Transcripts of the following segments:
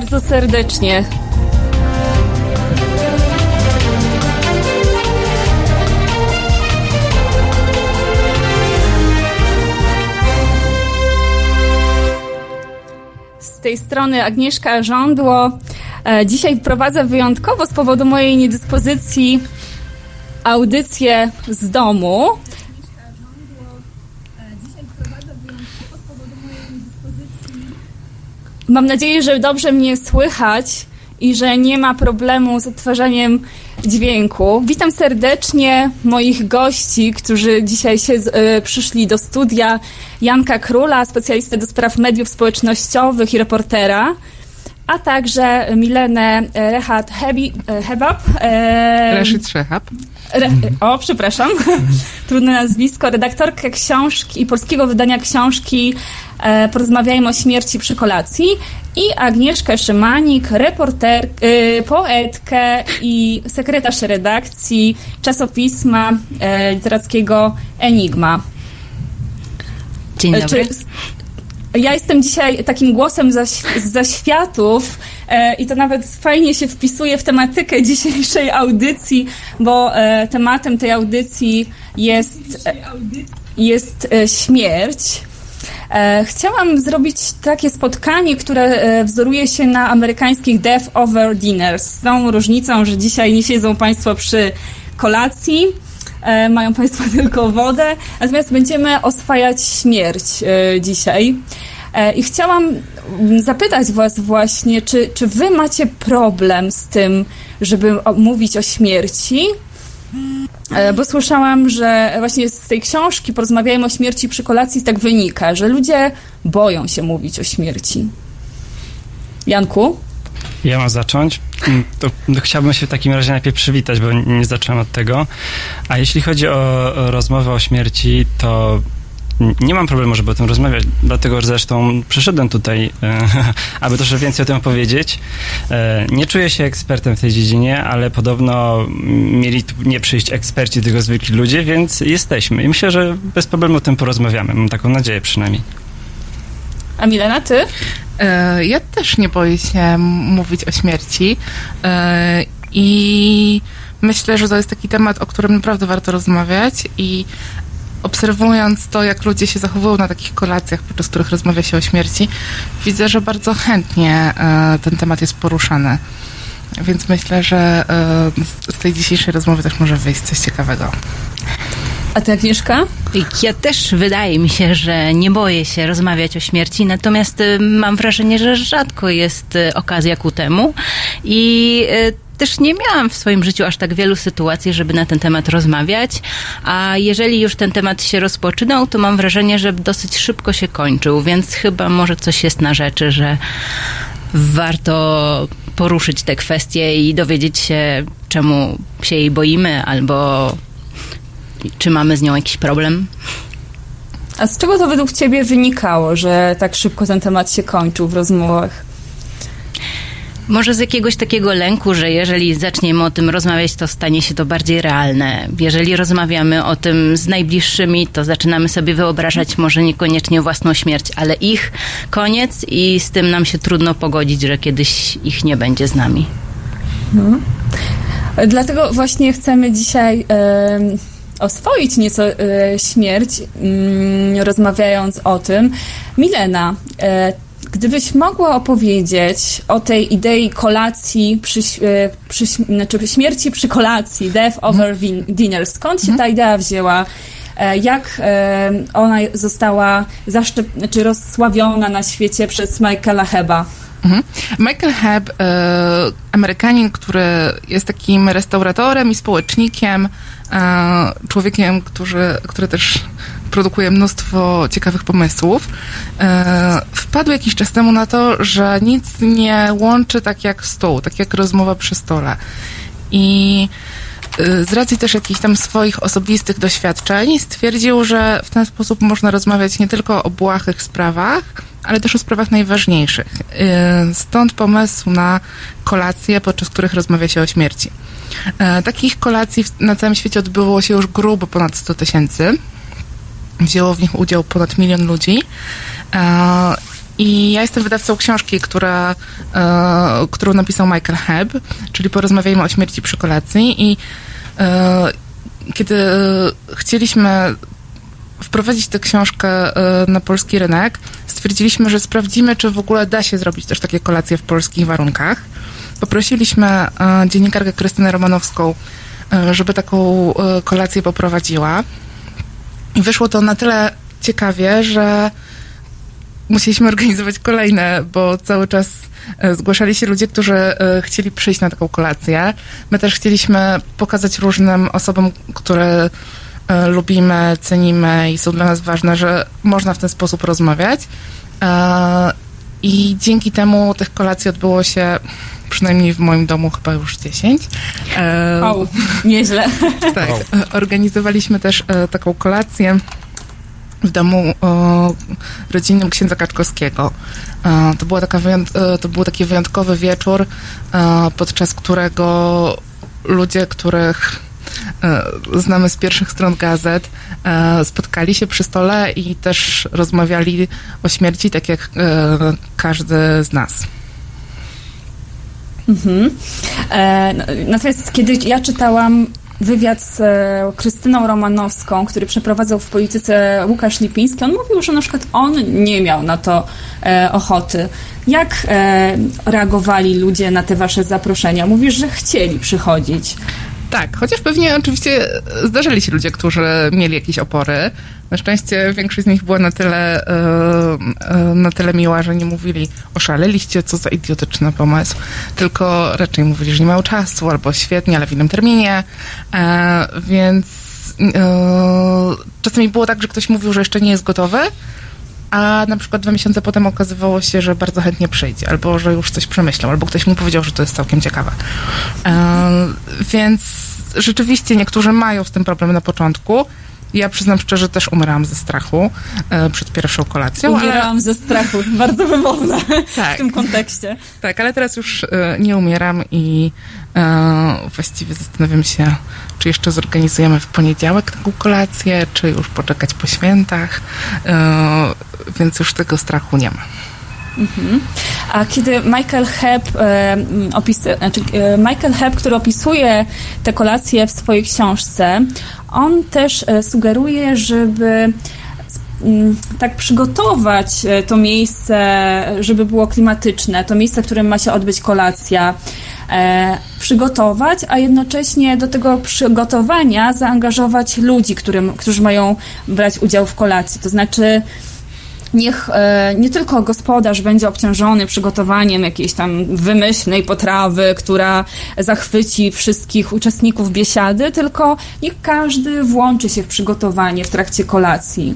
Bardzo serdecznie. Z tej strony Agnieszka Żądło. E, dzisiaj prowadzę wyjątkowo z powodu mojej niedyspozycji audycję z domu. Mam nadzieję, że dobrze mnie słychać i że nie ma problemu z odtwarzaniem dźwięku. Witam serdecznie moich gości, którzy dzisiaj się y, przyszli do studia. Janka Króla, specjalistę do spraw mediów społecznościowych i reportera, a także Milenę Rehat Hebi, Hebab. E, Szehab. Re, o, przepraszam, trudne nazwisko, redaktorkę książki i polskiego wydania książki e, Porozmawiajmy o śmierci przy kolacji i Agnieszkę Szymanik, reporter, e, poetkę i sekretarz redakcji czasopisma e, literackiego Enigma. Dzień e, dobry. Czy, ja jestem dzisiaj takim głosem z zaświatów e, i to nawet fajnie się wpisuje w tematykę dzisiejszej audycji, bo e, tematem tej audycji jest, e, jest e, śmierć. E, chciałam zrobić takie spotkanie, które e, wzoruje się na amerykańskich Death Over Dinners. Z tą różnicą, że dzisiaj nie siedzą Państwo przy kolacji, E, mają Państwo tylko wodę, natomiast będziemy oswajać śmierć e, dzisiaj. E, I chciałam zapytać Was właśnie, czy, czy Wy macie problem z tym, żeby mówić o śmierci? Bo słyszałam, że właśnie z tej książki Porozmawiajmy o śmierci przy kolacji tak wynika, że ludzie boją się mówić o śmierci. Janku? Ja mam zacząć. Mm, to, chciałbym się w takim razie najpierw przywitać, bo nie zacząłem od tego. A jeśli chodzi o, rozmowę o śmierci, to nie mam problemu, żeby o tym rozmawiać, dlatego że zresztą przyszedłem tutaj, e, aby troszkę więcej o tym powiedzieć. E, nie czuję się ekspertem w tej dziedzinie, ale podobno mieli tu nie przyjść eksperci, tylko zwykli ludzie, więc jesteśmy. I myślę, że bez problemu o tym porozmawiamy. Mam taką nadzieję przynajmniej. A Milena, ty? E, ja też nie boję się mówić o śmierci e, i myślę, że to jest taki temat, o którym naprawdę warto rozmawiać i obserwując to, jak ludzie się zachowują na takich kolacjach, podczas których rozmawia się o śmierci, widzę, że bardzo chętnie e, ten temat jest poruszany. Więc myślę, że z tej dzisiejszej rozmowy też może wyjść coś ciekawego. A ty, Agnieszka? Ja też wydaje mi się, że nie boję się rozmawiać o śmierci, natomiast y, mam wrażenie, że rzadko jest y, okazja ku temu i y, też nie miałam w swoim życiu aż tak wielu sytuacji, żeby na ten temat rozmawiać, a jeżeli już ten temat się rozpoczynał, to mam wrażenie, że dosyć szybko się kończył, więc chyba może coś jest na rzeczy, że warto poruszyć te kwestie i dowiedzieć się, czemu się jej boimy, albo czy mamy z nią jakiś problem? A z czego to według Ciebie wynikało, że tak szybko ten temat się kończył w rozmowach? Może z jakiegoś takiego lęku, że jeżeli zaczniemy o tym rozmawiać, to stanie się to bardziej realne. Jeżeli rozmawiamy o tym z najbliższymi, to zaczynamy sobie wyobrażać może niekoniecznie własną śmierć, ale ich koniec i z tym nam się trudno pogodzić, że kiedyś ich nie będzie z nami. Hmm. Dlatego właśnie chcemy dzisiaj. Yy oswoić nieco y, śmierć, y, rozmawiając o tym. Milena, y, gdybyś mogła opowiedzieć o tej idei kolacji, przy, e, przy, znaczy śmierci przy kolacji, death over mm. dinner, skąd się mm. ta idea wzięła? jak ona została zaszczep, znaczy rozsławiona na świecie przez Michaela Heba? Mhm. Michael Hebb, Amerykanin, który jest takim restauratorem i społecznikiem, E, człowiekiem, który, który też produkuje mnóstwo ciekawych pomysłów, e, wpadł jakiś czas temu na to, że nic nie łączy tak jak stół, tak jak rozmowa przy stole. I z racji też jakichś tam swoich osobistych doświadczeń stwierdził, że w ten sposób można rozmawiać nie tylko o błahych sprawach, ale też o sprawach najważniejszych. Stąd pomysł na kolacje, podczas których rozmawia się o śmierci. E, takich kolacji na całym świecie odbyło się już grubo ponad 100 tysięcy. Wzięło w nich udział ponad milion ludzi. I ja jestem wydawcą książki, która, e, którą napisał Michael Hebb, czyli Porozmawiajmy o śmierci przy kolacji. I e, kiedy chcieliśmy wprowadzić tę książkę e, na polski rynek, stwierdziliśmy, że sprawdzimy, czy w ogóle da się zrobić też takie kolacje w polskich warunkach. Poprosiliśmy e, dziennikarkę Krystynę Romanowską, e, żeby taką kolację poprowadziła. I wyszło to na tyle ciekawie, że musieliśmy organizować kolejne, bo cały czas zgłaszali się ludzie, którzy chcieli przyjść na taką kolację. My też chcieliśmy pokazać różnym osobom, które E, lubimy, cenimy i są dla nas ważne, że można w ten sposób rozmawiać. E, I dzięki temu tych kolacji odbyło się przynajmniej w moim domu chyba już 10. E, o, nieźle. Tak. Organizowaliśmy też taką kolację w domu rodzinnym księdza Kaczkowskiego. To, była taka to był taki wyjątkowy wieczór, podczas którego ludzie, których E, znamy z pierwszych stron gazet, e, spotkali się przy stole i też rozmawiali o śmierci, tak jak e, każdy z nas. Mhm. Natomiast kiedy ja czytałam wywiad z Krystyną Romanowską, który przeprowadzał w polityce Łukasz Lipiński, on mówił, że na przykład on nie miał na to ochoty. Jak reagowali ludzie na te wasze zaproszenia? Mówisz, że chcieli przychodzić. Tak, chociaż pewnie oczywiście zdarzyli się ludzie, którzy mieli jakieś opory. Na szczęście większość z nich była na tyle, e, e, na tyle miła, że nie mówili oszaleliście, co za idiotyczny pomysł, tylko raczej mówili, że nie mają czasu, albo świetnie, ale w innym terminie, e, więc czasami było tak, że ktoś mówił, że jeszcze nie jest gotowy, a na przykład dwa miesiące potem okazywało się, że bardzo chętnie przyjdzie, albo że już coś przemyślał, albo ktoś mu powiedział, że to jest całkiem ciekawe. Więc rzeczywiście niektórzy mają z tym problem na początku. Ja przyznam szczerze, też umierałam ze strachu e, przed pierwszą kolacją. Umierałam ale... ze strachu, bardzo wymowne tak. w tym kontekście. Tak, ale teraz już e, nie umieram i e, właściwie zastanawiam się, czy jeszcze zorganizujemy w poniedziałek taką kolację, czy już poczekać po świętach, e, więc już tego strachu nie ma. Mhm. A kiedy Michael Hebb, e, opisy, znaczy, e, Michael Hebb, który opisuje te kolacje w swojej książce, on też e, sugeruje, żeby mm, tak przygotować e, to miejsce, żeby było klimatyczne, to miejsce, w którym ma się odbyć kolacja, e, przygotować, a jednocześnie do tego przygotowania zaangażować ludzi, którym, którzy mają brać udział w kolacji. To znaczy, niech e, nie tylko gospodarz będzie obciążony przygotowaniem jakiejś tam wymyślnej potrawy, która zachwyci wszystkich uczestników biesiady, tylko niech każdy włączy się w przygotowanie w trakcie kolacji.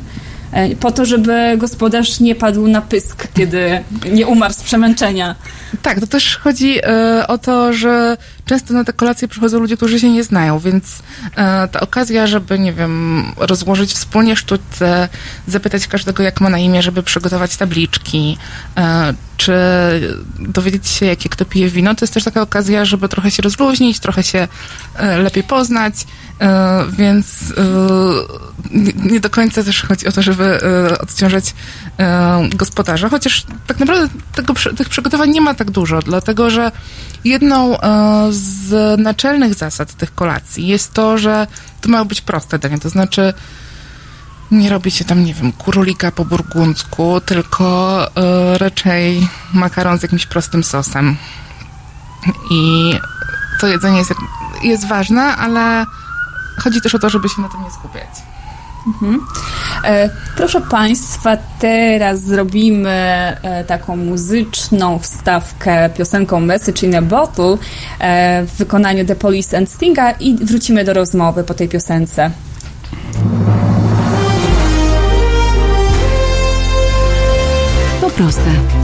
E, po to, żeby gospodarz nie padł na pysk, kiedy nie umarł z przemęczenia. Tak, to też chodzi e, o to, że często na te kolacje przychodzą ludzie, którzy się nie znają, więc e, ta okazja, żeby, nie wiem, rozłożyć wspólnie sztuce, zapytać każdego, jak ma na imię, żeby przygotować tabliczki, e, czy dowiedzieć się, jakie kto pije wino, to jest też taka okazja, żeby trochę się rozluźnić, trochę się e, lepiej poznać, e, więc e, nie do końca też chodzi o to, żeby odciążać gospodarza, chociaż tak naprawdę tego, tych przygotowań nie ma tak dużo, dlatego że jedną z naczelnych zasad tych kolacji jest to, że to mają być proste danie, to znaczy nie robi się tam, nie wiem, kurulika po burgundzku, tylko y, raczej makaron z jakimś prostym sosem. I to jedzenie jest, jest ważne, ale chodzi też o to, żeby się na tym nie skupiać. Mhm. E, proszę Państwa, teraz zrobimy e, taką muzyczną wstawkę piosenką Message in a Bottle e, w wykonaniu The Police and Stinga i wrócimy do rozmowy po tej piosence. proste.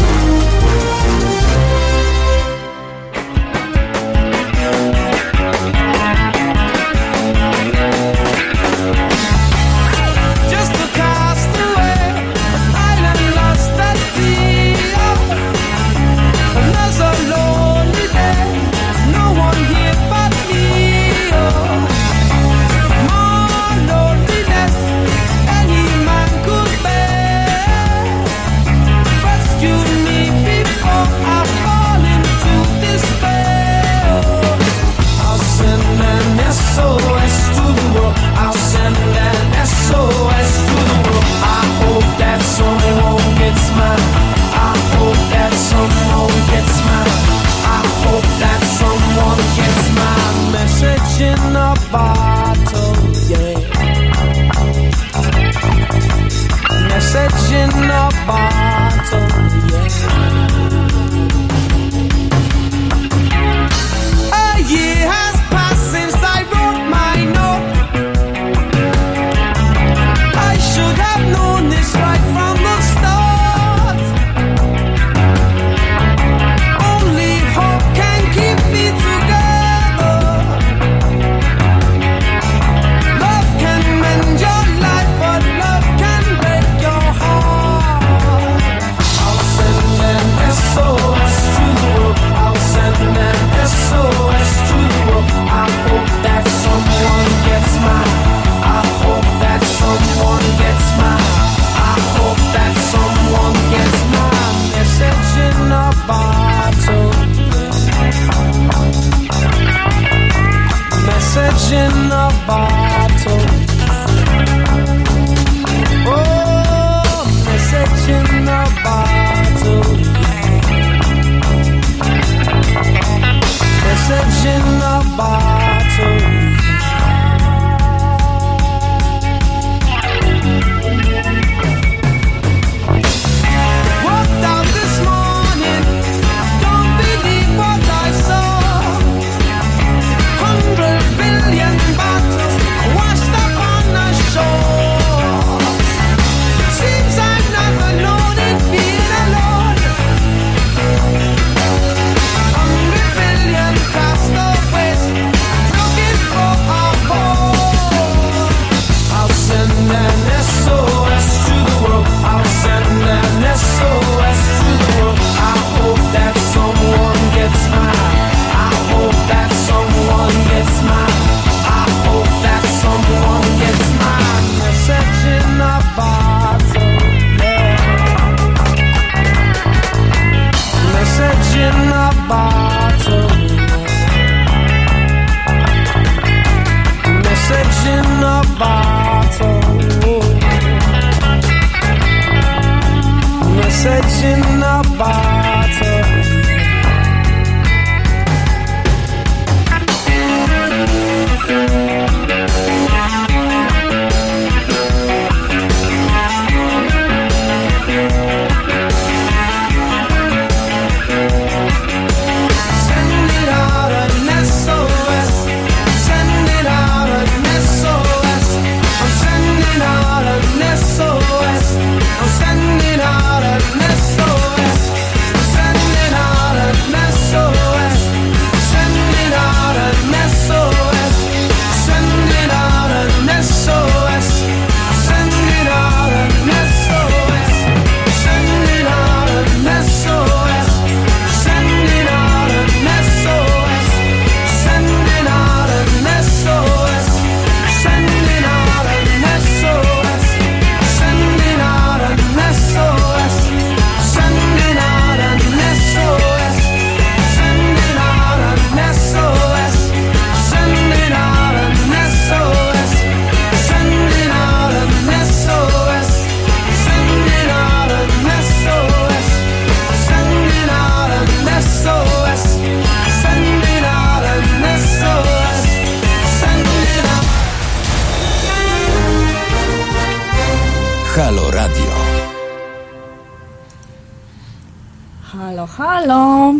halo!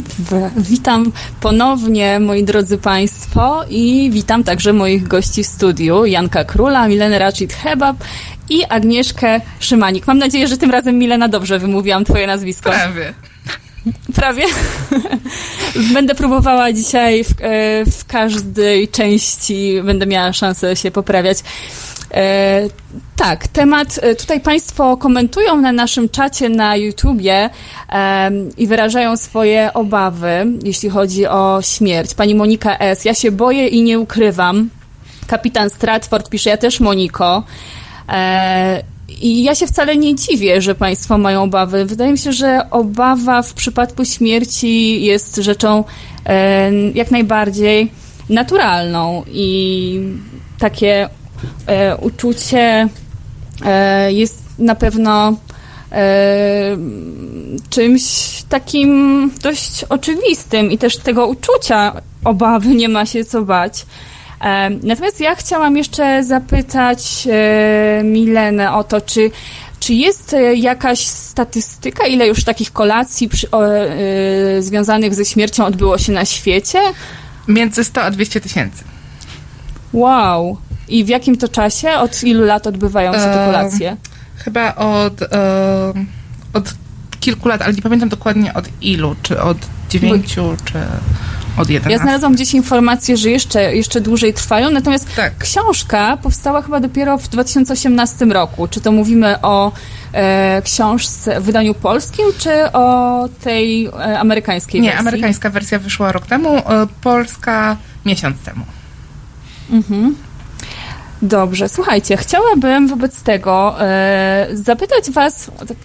Witam ponownie, moi drodzy Państwo, i witam także moich gości w studiu, Janka Króla, Milenę Racit-Hebab i Agnieszkę Szymanik. Mam nadzieję, że tym razem, Milena, dobrze wymówiłam Twoje nazwisko. Prawie. Prawie. będę próbowała dzisiaj w, e, w, każdej części, będę miała szansę się poprawiać. E, tak, temat e, tutaj Państwo komentują na naszym czacie na YouTubie e, i wyrażają swoje obawy, jeśli chodzi o śmierć. Pani Monika S. Ja się boję i nie ukrywam. Kapitan Stratford pisze, ja też Moniko. E, i ja się wcale nie dziwię, że Państwo mają obawy. Wydaje mi się, że obawa w przypadku śmierci jest rzeczą e, jak najbardziej naturalną i takie e, uczucie e, jest na pewno e, czymś takim dość oczywistym i też tego uczucia obawy nie ma się co bać. Natomiast ja chciałam jeszcze zapytać e, Milenę o to, czy czy jest e, jakaś statystyka, ile już takich kolacji przy, o, y, związanych ze śmiercią odbyło się na świecie? Między 100 a 200 tysięcy. Wow. I w jakim to czasie? Od ilu lat odbywają się te kolacje? E, chyba od, e, od kilku lat, ale nie pamiętam dokładnie od ilu, czy od dziewięciu, Bo... czy od Ja 11. znalazłam gdzieś informację, że jeszcze, jeszcze dłużej trwają, natomiast Tak. książka powstała chyba dopiero w 2018 roku. Czy to mówimy o e, książce w wydaniu polskim, czy o tej e, amerykańskiej Nie, wersji? amerykańska wersja wyszła rok temu, e, polska miesiąc temu. Dobrze, słuchajcie, chciałabym wobec tego e, zapytać Was o tak,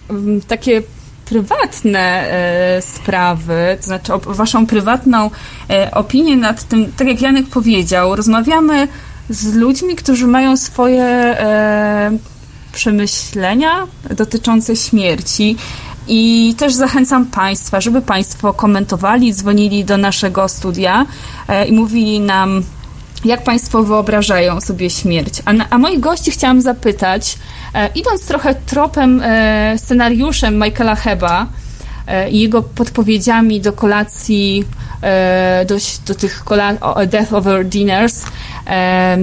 takie prywatne e, sprawy, to znaczy Waszą prywatną e, opinię nad tym, tak jak Janek powiedział, rozmawiamy z ludźmi, którzy mają swoje e, przemyślenia dotyczące śmierci. I też zachęcam Państwa, żeby Państwo komentowali, dzwonili do naszego studia i mówili nam, jak Państwo wyobrażają sobie śmierć. A, a moich gości chciałam zapytać, e, idąc trochę tropem, e, scenariuszem Michaela Heba e, i jego podpowiedziami do kolacji, e, do, do tych kola- Death Over Dinners, e,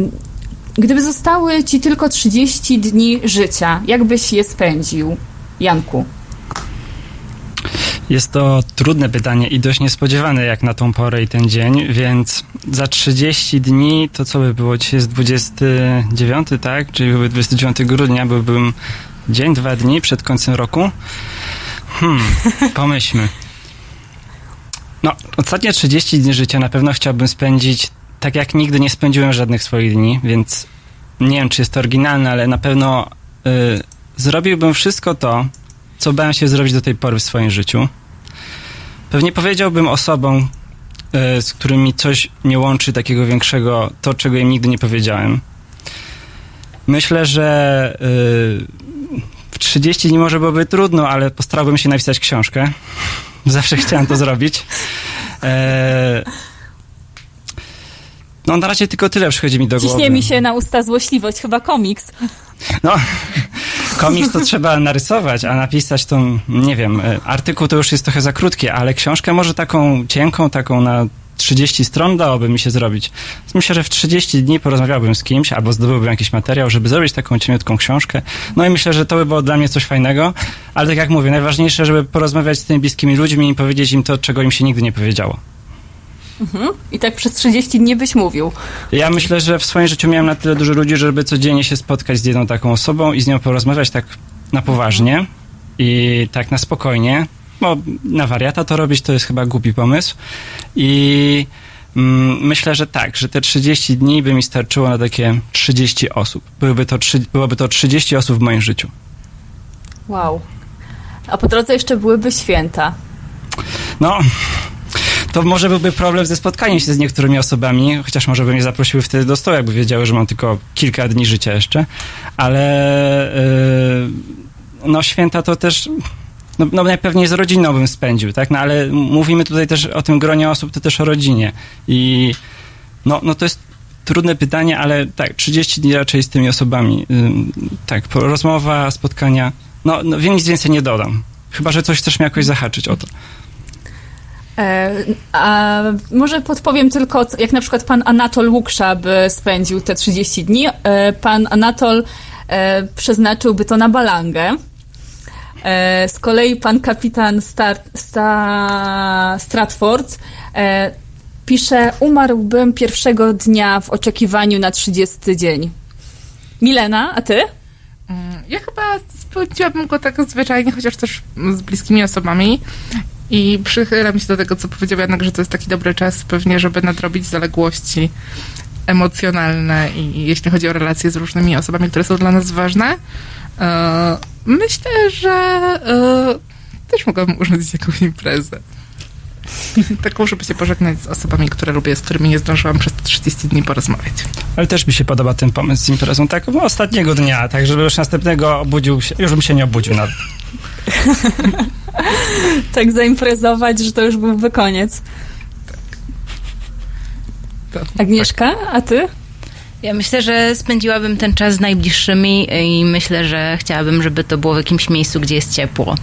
gdyby zostały Ci tylko 30 dni życia, jak byś je spędził, Janku? Jest to trudne pytanie i dość niespodziewane jak na tą porę i ten dzień, więc za 30 dni to co by było? Dzisiaj jest 29, tak? Czyli byłby 29 grudnia, byłbym dzień, dwa dni przed końcem roku. Hmm, pomyślmy. No, ostatnie 30 dni życia na pewno chciałbym spędzić tak jak nigdy nie spędziłem żadnych swoich dni, więc nie wiem, czy jest to oryginalne, ale na pewno y, zrobiłbym wszystko to, co bałem się zrobić do tej pory w swoim życiu. Pewnie powiedziałbym osobom, y, z którymi coś nie łączy takiego większego, to czego im nigdy nie powiedziałem. Myślę, że y, w 30 dni może byłoby trudno, ale postarałbym się napisać książkę. Zawsze chciałem to zrobić. E, no na razie tylko tyle przychodzi mi do głowy. Ciśnie mi się na usta złośliwość, chyba komiks. No, komiks to trzeba narysować, a napisać to, nie wiem, e, artykuł to już jest trochę za krótkie, ale książkę może taką cienką, taką na 30 stron dałoby mi się zrobić. Myślę, że w 30 dni porozmawiałbym z kimś, albo zdobyłbym jakiś materiał, żeby zrobić taką cieniutką książkę. No i myślę, że to by było dla mnie coś fajnego, ale tak jak mówię, najważniejsze, żeby porozmawiać z tymi bliskimi ludźmi i powiedzieć im to, czego im się nigdy nie powiedziało. I tak przez 30 dni byś mówił. Ja myślę, że w swoim życiu miałem na tyle dużo ludzi, żeby codziennie się spotkać z jedną taką osobą i z nią porozmawiać tak na poważnie i tak na spokojnie, bo na wariata to robić to jest chyba głupi pomysł. I mm, myślę, że tak, że te 30 dni by mi starczyło na takie 30 osób. Byłyby to, byłoby to 30 osób w moim życiu. Wow. A po drodze jeszcze byłyby święta. No, to może byłby problem ze spotkaniem się z niektórymi osobami, chociaż może by mnie zaprosiły wtedy do stołu, jakby wiedziały, że mam tylko kilka dni życia jeszcze, ale yy, no święta to też, no, no najpewniej z rodziną bym spędził, tak, no ale mówimy tutaj też o tym gronie osób, to też o rodzinie. I no, no to jest trudne pytanie, ale tak, 30 dni raczej z tymi osobami, tak, rozmowa, spotkania, no, no wiem, nic więcej nie dodam, chyba, że coś chcesz mnie jakoś zahaczyć o to. E, a może podpowiem tylko, jak na przykład pan Anatol Łuksza by spędził te 30 dni. E, pan Anatol e, przeznaczyłby to na balangę. E, z kolei pan kapitan Star, Sta, Stratford e, pisze, umarłbym pierwszego dnia w oczekiwaniu na 30 dzień. Milena, a ty? Mm, Ja chyba spędziłabym go tak zwyczajnie, chociaż też z bliskimi osobami. I przychylam się do tego, co powiedział Janek, że to jest taki dobry czas pewnie, żeby nadrobić zaległości emocjonalne i jeśli chodzi o relacje z różnymi osobami, które są dla nas ważne. E, Myślę, że e, też mogłabym urządzić jakąś imprezę. Taką, żeby się pożegnać z osobami, które lubię, z którymi nie zdążyłam przez 30 dni porozmawiać. Ale też mi się podoba ten pomysł z imprezą, tak no, ostatniego dnia, tak żeby już następnego obudził się, już bym się nie obudził nawet. Tak zaimprezować, że to już byłby koniec. To, Agnieszka, a ty? Ja myślę, że spędziłabym ten czas z najbliższymi i myślę, że chciałabym, żeby to było w jakimś miejscu, gdzie jest ciepło.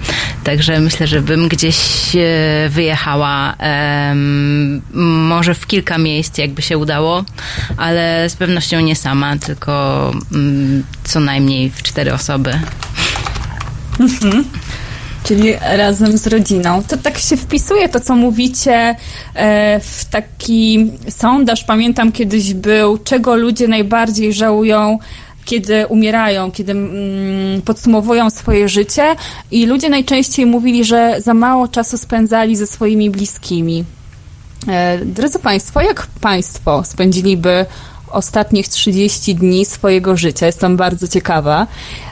Także myślę, że bym gdzieś e, wyjechała, może w kilka miejsc, jakby się udało, ale z pewnością nie sama, tylko mm, co najmniej w cztery osoby. Czyli razem z rodziną. To tak się wpisuje to, co mówicie e, w taki sondaż. Pamiętam kiedyś był, czego ludzie najbardziej żałują, kiedy umierają, kiedy mm, podsumowują swoje życie. I ludzie najczęściej mówili, że za mało czasu spędzali ze swoimi bliskimi. E, drodzy Państwo, jak Państwo spędziliby ostatnich 30 dni swojego życia? Jestem bardzo ciekawa.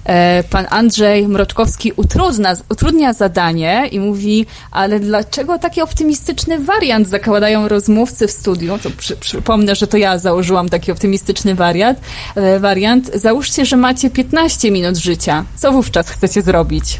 E, Pan Andrzej Mroczkowski utrudnia, utrudnia zadanie i mówi, ale dlaczego taki optymistyczny wariant zakładają rozmówcy w studiu? To przy, przypomnę, że to ja założyłam taki optymistyczny wariant. E, wariant. Załóżcie, że macie 15 minut życia. Co wówczas chcecie zrobić?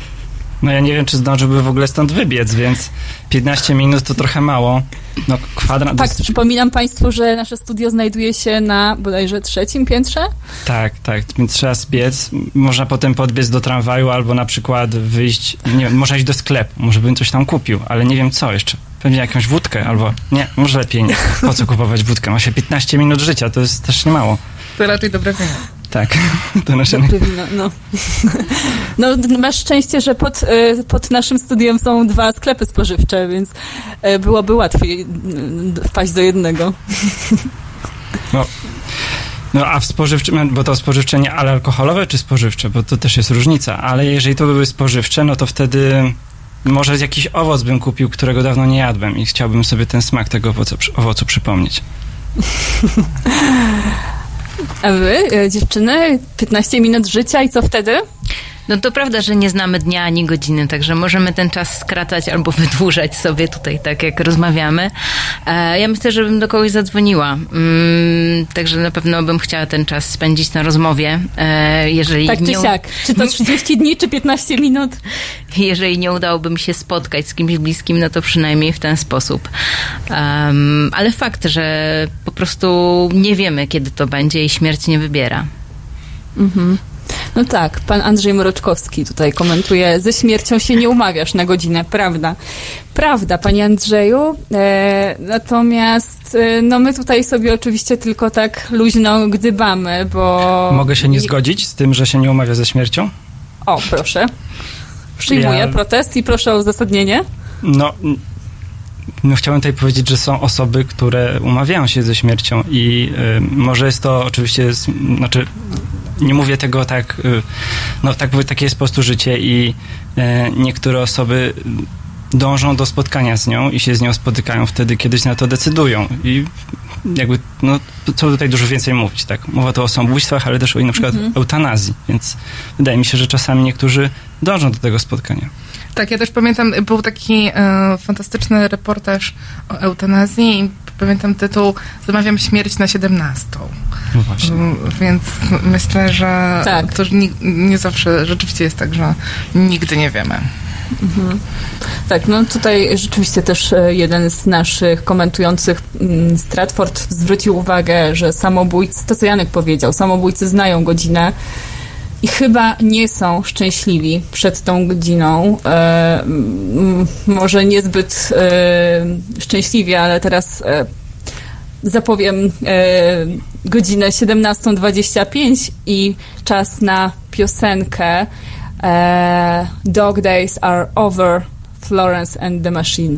No ja nie wiem, czy zdążyłby w ogóle stąd wybiec, więc 15 minut to trochę mało. No kwadrat... Tak, przypominam Państwu, że nasze studio znajduje się na bodajże trzecim piętrze. Tak, tak, więc trzeba zbiec. Można potem podbiec do tramwaju albo na przykład wyjść, nie wiem, można iść do sklepu, może bym coś tam kupił, ale nie wiem co jeszcze. Pewnie jakąś wódkę albo, nie, może lepiej nie. Po co kupować wódkę? Ma się 15 minut życia, to jest też nie mało. To raczej dobre wino. Tak, to nasze... Dobre wino, no. no, masz szczęście, że pod, y, pod naszym studiem są dwa sklepy spożywcze, więc y, byłoby łatwiej wpaść do jednego. No, no a w spożywczym, bo to spożywcze nie ale alkoholowe czy spożywcze, bo to też jest różnica, ale jeżeli to były spożywcze, no to wtedy może jakiś owoc bym kupił, którego dawno nie jadłem i chciałbym sobie ten smak tego owocu, owocu przypomnieć. A wy, y, dziewczyny, 15 minut życia i co wtedy? No to prawda, że nie znamy dnia ani godziny, także możemy ten czas skracać albo wydłużać sobie tutaj, tak jak rozmawiamy. E, ja myślę, że bym do kogoś zadzwoniła. Mm, także na pewno bym chciała ten czas spędzić na rozmowie. E, jeżeli Tak czy nie, siak. Czy to 30 dni, czy 15 minut? jeżeli nie udałoby mi się spotkać z kimś bliskim, no to przynajmniej w ten sposób. Ale fakt, że po prostu nie wiemy, kiedy to będzie i śmierć nie wybiera. No tak, pan Andrzej Mroczkowski tutaj komentuje, ze śmiercią się nie umawiasz na godzinę, prawda? Prawda, panie Andrzeju. E, natomiast e, no my tutaj sobie oczywiście tylko tak luźno gdybamy, bo... Mogę się nie zgodzić z tym, że się nie umawia ze śmiercią? O, proszę. Przyjmuję Ja- protest i proszę o uzasadnienie. No, no chciałem tutaj powiedzieć, że są osoby, które umawiają się ze śmiercią i y, może jest to oczywiście, znaczy nie mówię tego tak, y, no tak, takie jest po prostu życie i y, niektóre osoby dążą do spotkania z nią i się z nią spotykają wtedy, kiedy się na to decydują i jakby, no co tutaj dużo więcej mówić, tak? Mowa tu o samobójstwach, ale też o na przykład eutanazji, więc wydaje mi się, że czasami niektórzy dążą do tego spotkania. Tak, ja też pamiętam, był taki e, fantastyczny reportaż o eutanazji i pamiętam tytuł Zamawiam śmierć na 17. No właśnie. Mm, Więc myślę, że Tak. to nie, nie zawsze rzeczywiście jest tak, że nigdy nie wiemy. Tak, no tutaj rzeczywiście też e, jeden z naszych komentujących mm, Stratford zwrócił uwagę, że samobójcy, to co Janek powiedział, samobójcy znają godzinę i chyba nie są szczęśliwi przed tą godziną. E, może niezbyt e, szczęśliwi, ale teraz e, zapowiem e, godzinę 17.25 i czas na piosenkę e, Dog Days Are Over, Florence and the Machine.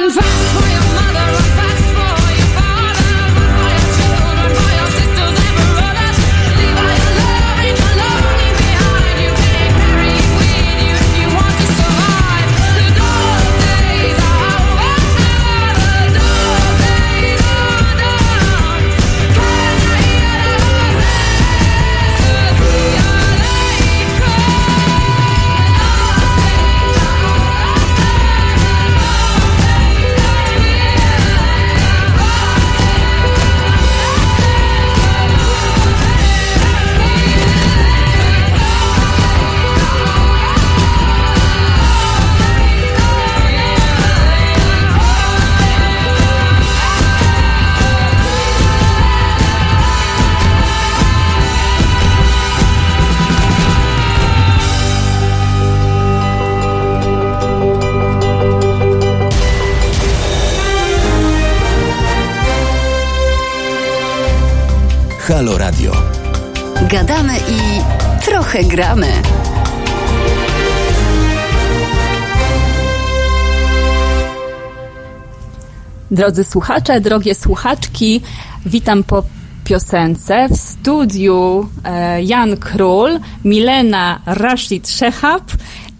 on fire gramy. Drodzy słuchacze, drogie słuchaczki, witam po piosence w studiu e, Jan Król, Milena Rashid Szechab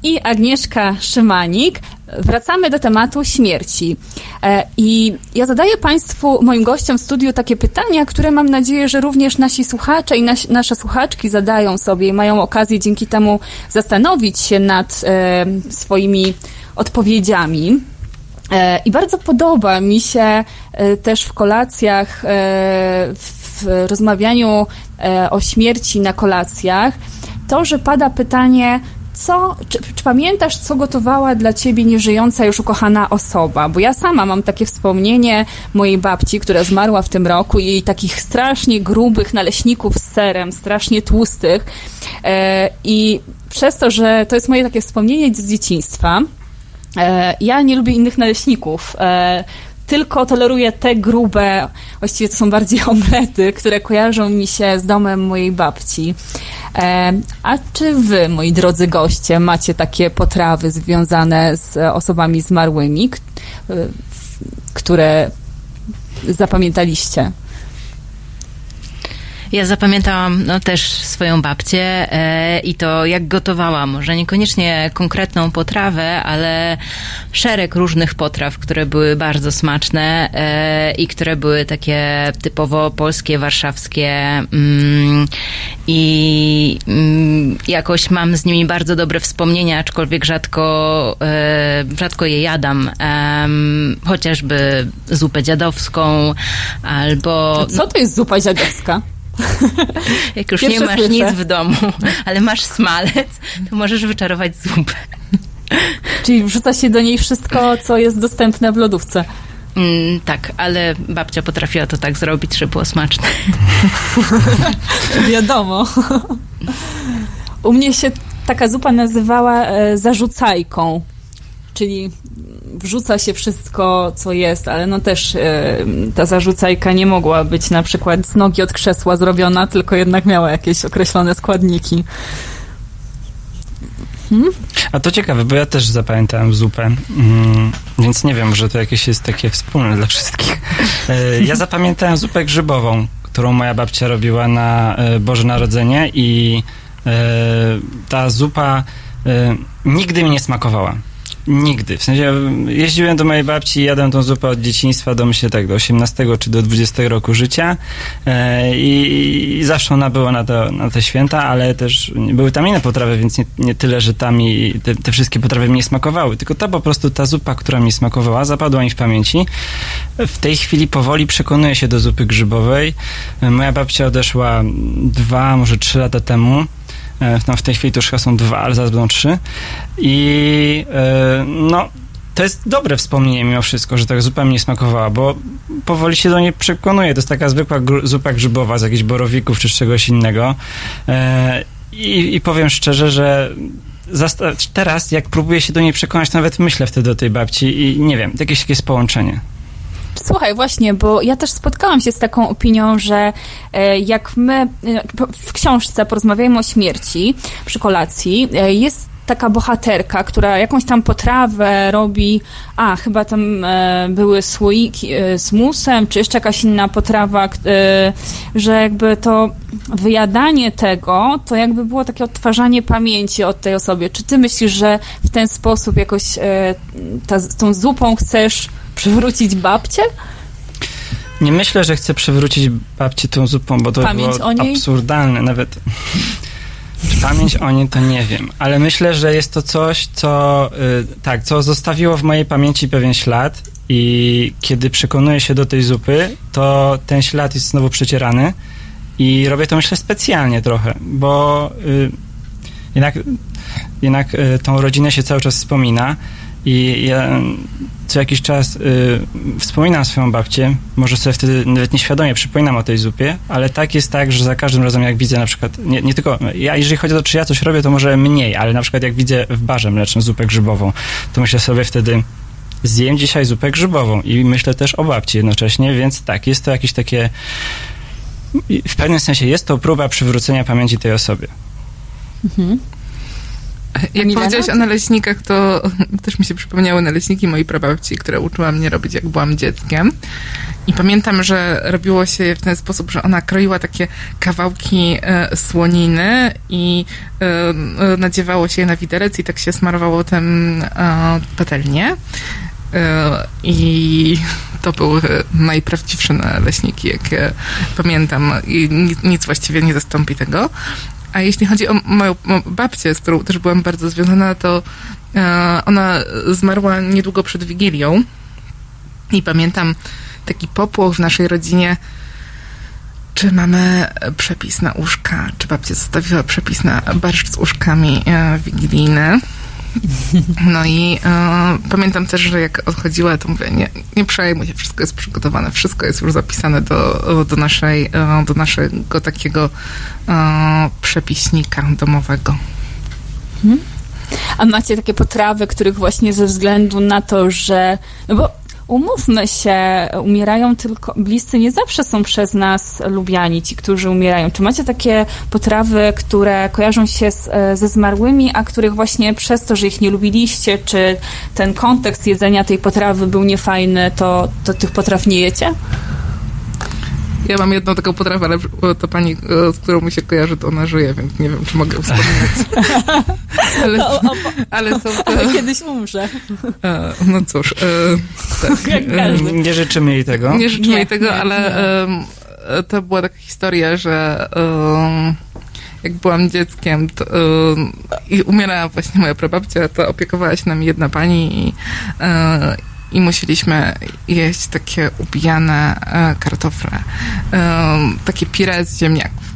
i Agnieszka Szymanik. Wracamy do tematu śmierci. E, I ja zadaję Państwu, moim gościom w studiu, takie pytania, które mam nadzieję, że również nasi słuchacze i nasi, nasze słuchaczki zadają sobie i mają okazję dzięki temu zastanowić się nad e, swoimi odpowiedziami. E, I bardzo podoba mi się e, też w kolacjach, e, w rozmawianiu e, o śmierci na kolacjach, to, że pada pytanie, co, czy, czy pamiętasz, co gotowała dla ciebie nieżyjąca już ukochana osoba? Bo ja sama mam takie wspomnienie mojej babci, która zmarła w tym roku, jej takich strasznie grubych naleśników z serem, strasznie tłustych. E, I przez to, że to jest moje takie wspomnienie z dzieciństwa, E, Ja nie lubię innych naleśników. Tylko toleruję te grube, właściwie to są bardziej omlety, które kojarzą mi się z domem mojej babci. E, A czy wy, moi drodzy goście, macie takie potrawy związane z osobami zmarłymi, e, które zapamiętaliście? Ja zapamiętałam no, też swoją babcię e, i to jak gotowała, może niekoniecznie konkretną potrawę, ale szereg różnych potraw, które były bardzo smaczne e, i które były takie typowo polskie, warszawskie mm, i mm, jakoś mam z nimi bardzo dobre wspomnienia, aczkolwiek rzadko, e, rzadko je jadam. Chociażby zupę dziadowską albo... Co to jest zupa dziadowska? Jak już Pierwsze nie masz słyszę. nic w domu, ale masz smalec, to możesz wyczarować zupę. Czyli wrzuca się do niej wszystko, co jest dostępne w lodówce. Mm, tak, ale babcia potrafiła to tak zrobić, że było smaczne. Wiadomo. U mnie się taka zupa nazywała e, zarzucajką, czyli wrzuca się wszystko, co jest, ale no też e, ta zarzucajka nie mogła być na przykład z nogi od krzesła zrobiona, tylko jednak miała jakieś określone składniki. A to ciekawe, bo ja też zapamiętałem zupę, mm, więc nie wiem, że to jakieś jest takie wspólne dla wszystkich. E, Ja zapamiętałem zupę grzybową, którą moja babcia robiła na e, Boże Narodzenie i ta zupa nigdy mi nie smakowała. Nigdy. W sensie jeździłem do mojej babci i jadłem tą zupę od dzieciństwa do myślę tak do 18 czy do 20 roku życia e, i, i zawsze ona była na, to, na te święta, ale też były tam inne potrawy, więc nie, nie tyle, że tam i te, te wszystkie potrawy mi nie smakowały, tylko ta po prostu ta zupa, która mi smakowała, zapadła mi w pamięci. W tej chwili powoli przekonuję się do zupy grzybowej. E, Moja babcia odeszła dwa, może trzy lata temu. E, No, w tej chwili to są dwa, ale zaraz będą trzy. I e, no, to jest dobre wspomnienie mimo wszystko, że tak zupa mi nie smakowała, bo powoli się do niej przekonuję. To jest taka zwykła gr- zupa grzybowa z jakichś borowików czy z czegoś innego. E, i, I powiem szczerze, że teraz, jak próbuję się do niej przekonać, nawet myślę wtedy o tej babci i nie wiem, jakieś takie jest połączenie. Słuchaj, właśnie, bo ja też spotkałam się z taką opinią, że e, jak my e, w książce porozmawiajmy o śmierci przy kolacji, e, jest taka bohaterka, która jakąś tam potrawę robi, a chyba tam były słoiki z musem, czy jeszcze jakaś inna potrawa, że jakby to wyjadanie tego, to jakby było takie odtwarzanie pamięci od tej osobie. Czy ty myślisz, że w ten sposób jakoś ta, tą zupą chcesz przywrócić babcię? Nie myślę, że chcę przywrócić babci tą zupą, bo to Pamięć było absurdalne nawet. Pamięć o niej to nie wiem, ale myślę, że jest to coś, co y, tak, co zostawiło w mojej pamięci pewien ślad i kiedy przekonuję się do tej zupy, to ten ślad jest znowu przecierany i robię to myślę specjalnie trochę, bo y, jednak, jednak y, tą rodzinę się cały czas wspomina i ja co jakiś czas y, wspominam swoją babcię, może sobie wtedy nawet nieświadomie przypominam o tej zupie, ale tak jest tak, że za każdym razem jak widzę na przykład, nie, nie tylko, ja jeżeli chodzi o to, czy ja coś robię, to może mniej, ale na przykład jak widzę w barze mlecznym zupę grzybową, to myślę sobie wtedy zjem dzisiaj zupę grzybową i myślę też o babci jednocześnie, więc tak, jest to jakieś takie w pewnym sensie jest to próba przywrócenia pamięci tej osobie. Mhm. Jak Milena? powiedziałaś o naleśnikach, to też mi się przypomniały naleśniki mojej prababci, które uczyła mnie robić, jak byłam dzieckiem. I pamiętam, że robiło się je w ten sposób, że ona kroiła takie kawałki e, słoniny i e, e, nadziewało się je na widelec i tak się smarowało tym e, patelnię. E, I to były najprawdziwsze naleśniki, jakie pamiętam. I nic, nic właściwie nie zastąpi tego. A jeśli chodzi o moją mo- babcię, z którą też byłam bardzo związana, to e, ona zmarła niedługo przed Wigilią. I pamiętam taki popłoch w naszej rodzinie, czy mamy przepis na uszka, czy babcia zostawiła przepis na barszcz z uszkami e, wigilijny. No i e, pamiętam też, że jak odchodziła, to mówię, nie, nie przejmuj się, wszystko jest przygotowane, wszystko jest już zapisane do, do, naszej, e, do naszego takiego e, przepiśnika domowego. A macie takie potrawy, których właśnie ze względu na to, że. No bo umówmy się, umierają tylko. Bliscy nie zawsze są przez nas lubiani, ci, którzy umierają. Czy macie takie potrawy, które kojarzą się z, e, ze zmarłymi, a których właśnie przez to, że ich nie lubiliście, czy ten kontekst jedzenia tej potrawy był niefajny, to, to tych potraw nie jecie? Ja mam jedną taką potrawę, ale to pani, e, z którą mi się kojarzy, to ona żyje, więc nie wiem, czy mogę wspominać. ale, To, ale są to... ale kiedyś umrze. E, no cóż, e, tak. Jak każdy. Nie życzymy jej tego. Nie życzymy Nie, jej tego, nie, ale nie. to była taka historia, że jak byłam dzieckiem to, i umierała właśnie moja prababcia, to opiekowała się nami jedna pani i, e, i musieliśmy jeść takie ubijane e, kartofle, takie pire z ziemniaków.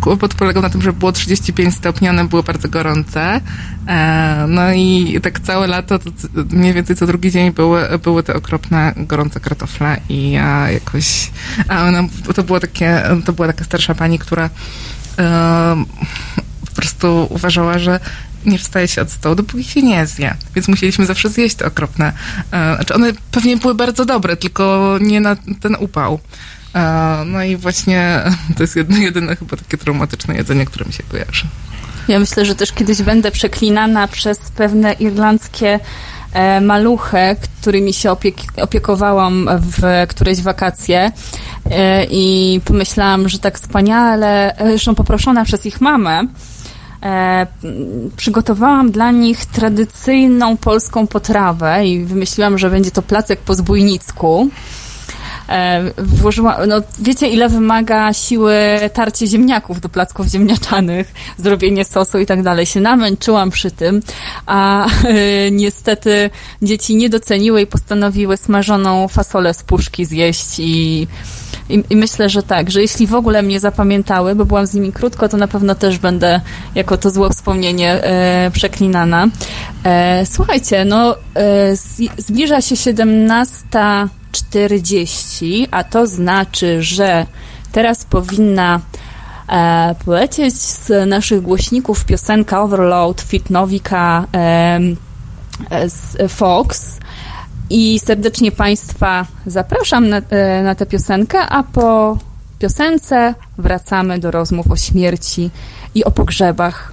Kłopot polegał na tym, że było 35 stopni, one były bardzo gorące. E, no i tak całe lato, to mniej więcej co drugi dzień były, były te okropne, gorące kartofle i ja jakoś... A ona, to, było takie, to była taka starsza pani, która po prostu uważała, że nie wstaje się od stołu, dopóki się nie zje. Więc musieliśmy zawsze zjeść te okropne. E, znaczy one pewnie były bardzo dobre, tylko nie na ten upał. E, no i właśnie to jest jedno, jedyne chyba takie traumatyczne jedzenie, które mi się kojarzy. Ja myślę, że też kiedyś będę przeklinana przez pewne irlandzkie e, maluchy, którymi się opiek- opiekowałam w któreś wakacje i pomyślałam, że tak wspaniale, zresztą poproszona przez ich mamę, e, przygotowałam dla nich tradycyjną polską potrawę i wymyśliłam, że będzie to placek po zbójnicku. E, włożyła, no wiecie ile wymaga siły tarcie ziemniaków do placków ziemniaczanych, zrobienie sosu i tak dalej. Się namęczyłam przy tym, a e, niestety dzieci nie doceniły i postanowiły smażoną fasolę z puszki zjeść i i, I myślę, że tak, że jeśli w ogóle mnie zapamiętały, bo byłam z nimi krótko, to na pewno też będę jako to złe wspomnienie e, przeklinana. E, słuchajcie, no e, zbliża się 17.40, a to znaczy, że teraz powinna e, polecieć z naszych głośników piosenka Overload Fit Nowika em, e, z Fox. I serdecznie Państwa zapraszam na, e, na tę piosenkę, a po piosence wracamy do rozmów o śmierci i o pogrzebach.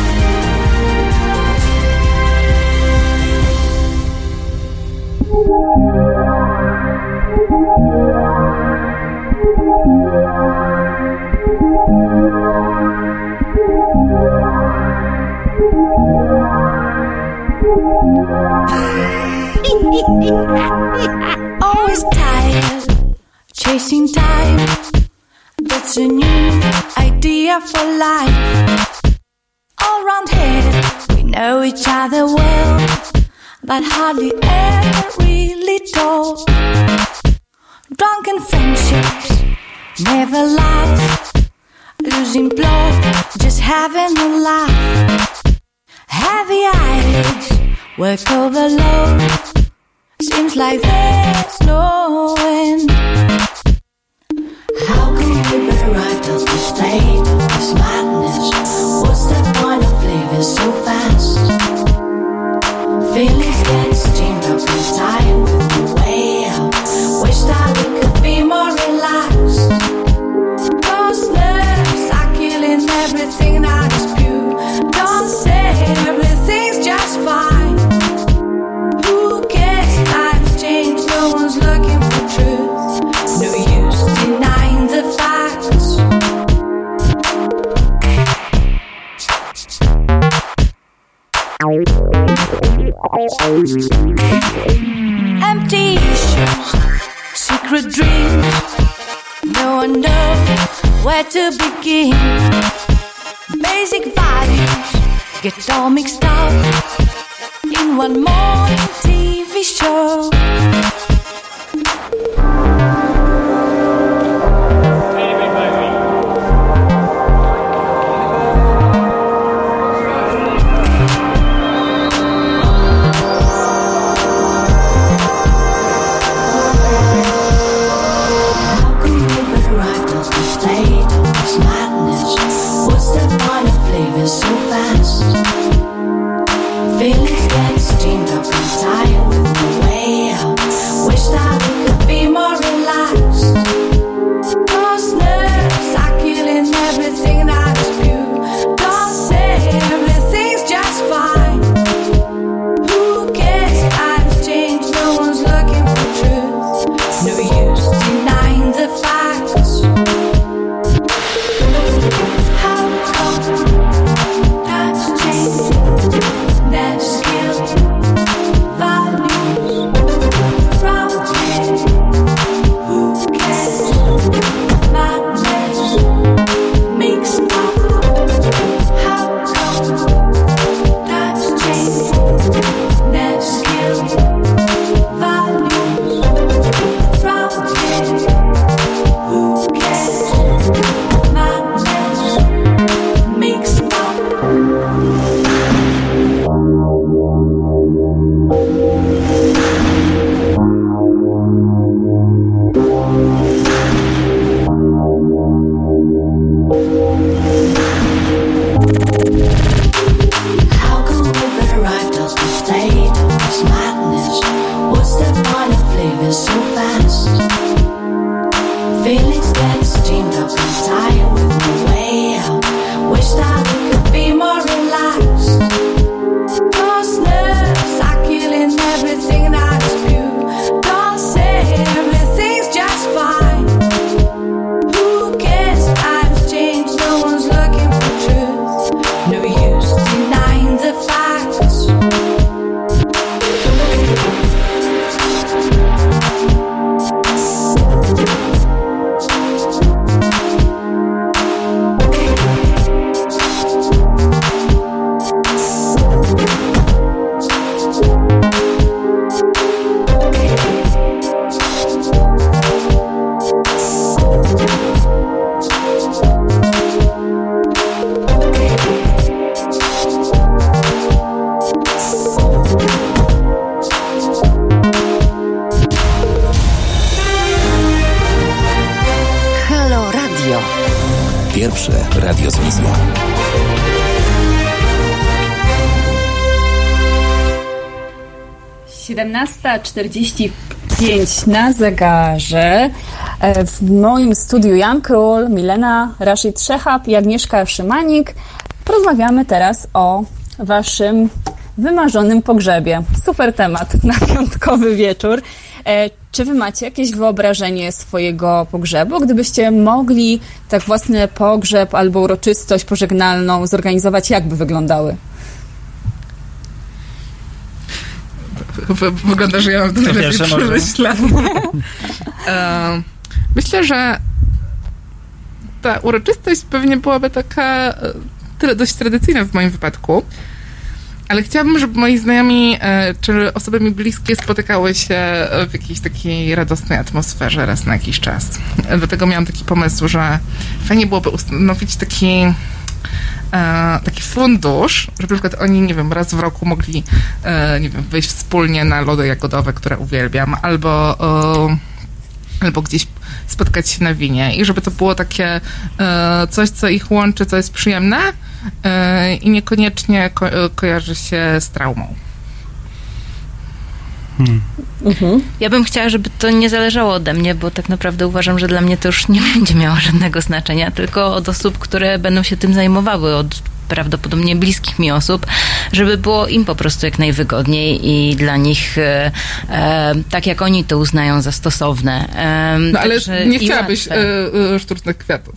Always tired, chasing time. That's a new idea for life. All round here, we know each other well, but hardly ever really talk. Drunken friendships never last. Losing blood, just having a laugh. Heavy eyes, work overload. Seems like there's no end. How can we rewrite of Pierwsze radio z wizją. Siedemnasta czterdzieści pięć na zegarze. E, W moim studiu Jan Król, Milena Rashid Szechab i Agnieszka Szymanik. Porozmawiamy teraz o waszym wymarzonym pogrzebie. Super temat na piątkowy wieczór. E, Czy wy macie jakieś wyobrażenie swojego pogrzebu? Gdybyście mogli tak własny pogrzeb albo uroczystość pożegnalną zorganizować, jak by wyglądały? Wygląda, że ja mam to najlepiej przemyślane. E, Myślę, że ta uroczystość pewnie byłaby taka e, tyle dość tradycyjna w moim wypadku. Ale chciałabym, żeby moi znajomi e, czy osoby mi bliskie spotykały się w jakiejś takiej radosnej atmosferze raz na jakiś czas. E, Dlatego miałam taki pomysł, że fajnie byłoby ustanowić taki e, taki fundusz, żeby na przykład oni, nie wiem, raz w roku mogli, e, nie wiem, wyjść wspólnie na lody jagodowe, które uwielbiam, albo, e, albo gdzieś spotkać się na winie. I żeby to było takie e, coś, co ich łączy, co jest przyjemne e, i niekoniecznie ko- e, kojarzy się z traumą. Ja bym chciała, żeby to nie zależało ode mnie, bo tak naprawdę uważam, że dla mnie to już nie będzie miało żadnego znaczenia, tylko od osób, które będą się tym zajmowały, od prawdopodobnie bliskich mi osób, żeby było im po prostu jak najwygodniej i dla nich e, e, tak, jak oni to uznają za stosowne. E, No ale nie chciałabyś e, e, sztucznych kwiatów.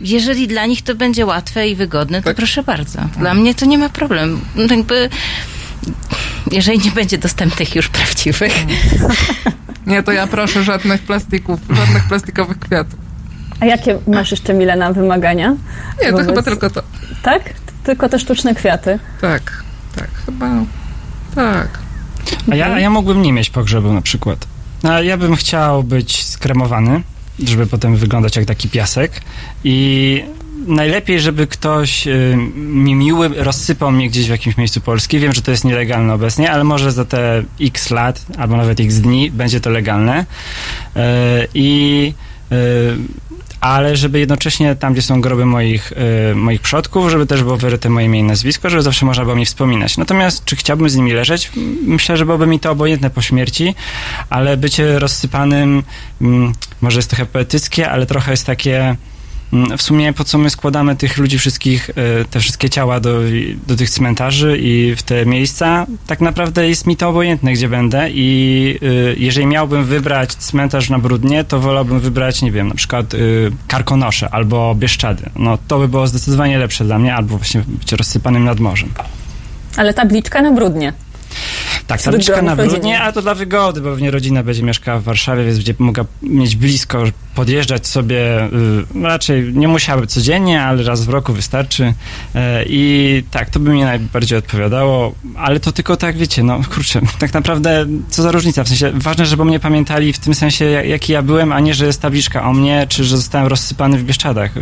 Jeżeli dla nich to będzie łatwe i wygodne, to Tak. proszę bardzo. Dla mnie to nie ma problemu. No, Jakby, jeżeli nie będzie dostępnych już prawdziwych, Nie, to ja proszę żadnych plastików, żadnych plastikowych kwiatów. A jakie masz jeszcze, Milena, wymagania? Nie, to Wobec- chyba tylko to. Tak? Tylko te sztuczne kwiaty. Tak, tak, chyba tak. A ja, a ja mógłbym nie mieć pogrzebu na przykład. A ja bym chciał być skremowany, żeby potem wyglądać jak taki piasek i najlepiej, żeby ktoś y, mi miły rozsypał mnie gdzieś w jakimś miejscu Polski. Wiem, że to jest nielegalne obecnie, ale może za te x lat, albo nawet x dni będzie to legalne. Y, I y, ale żeby jednocześnie tam, gdzie są groby moich, y, moich przodków, żeby też było wyryte moje imię i nazwisko, żeby zawsze można było mnie wspominać. Natomiast czy chciałbym z nimi leżeć? Myślę, że byłoby mi to obojętne po śmierci, ale bycie rozsypanym, mm, może jest trochę poetyckie, ale trochę jest takie w sumie po co my składamy tych ludzi wszystkich, y, te wszystkie ciała do, do tych cmentarzy i w te miejsca, tak naprawdę jest mi to obojętne, gdzie będę i y, jeżeli miałbym wybrać cmentarz na Brudnie, to wolałbym wybrać, nie wiem, na przykład y, Karkonosze albo Bieszczady. No to by było zdecydowanie lepsze dla mnie, albo właśnie być rozsypanym nad morzem. Ale tabliczka na brudnie. Tak, tabliczka na. Brudnie, a to dla wygody, bo pewnie rodzina będzie mieszkała w Warszawie, więc będzie mogła mieć blisko, podjeżdżać sobie, y, raczej nie musiałaby codziennie, ale raz w roku wystarczy. E, I tak, to by mi najbardziej odpowiadało, ale to tylko tak, wiecie, no kurczę, tak naprawdę co za różnica, w sensie ważne, żeby mnie pamiętali w tym sensie, jak- jaki ja byłem, a nie, że jest tabliczka o mnie, czy że zostałem rozsypany w Bieszczadach. Y,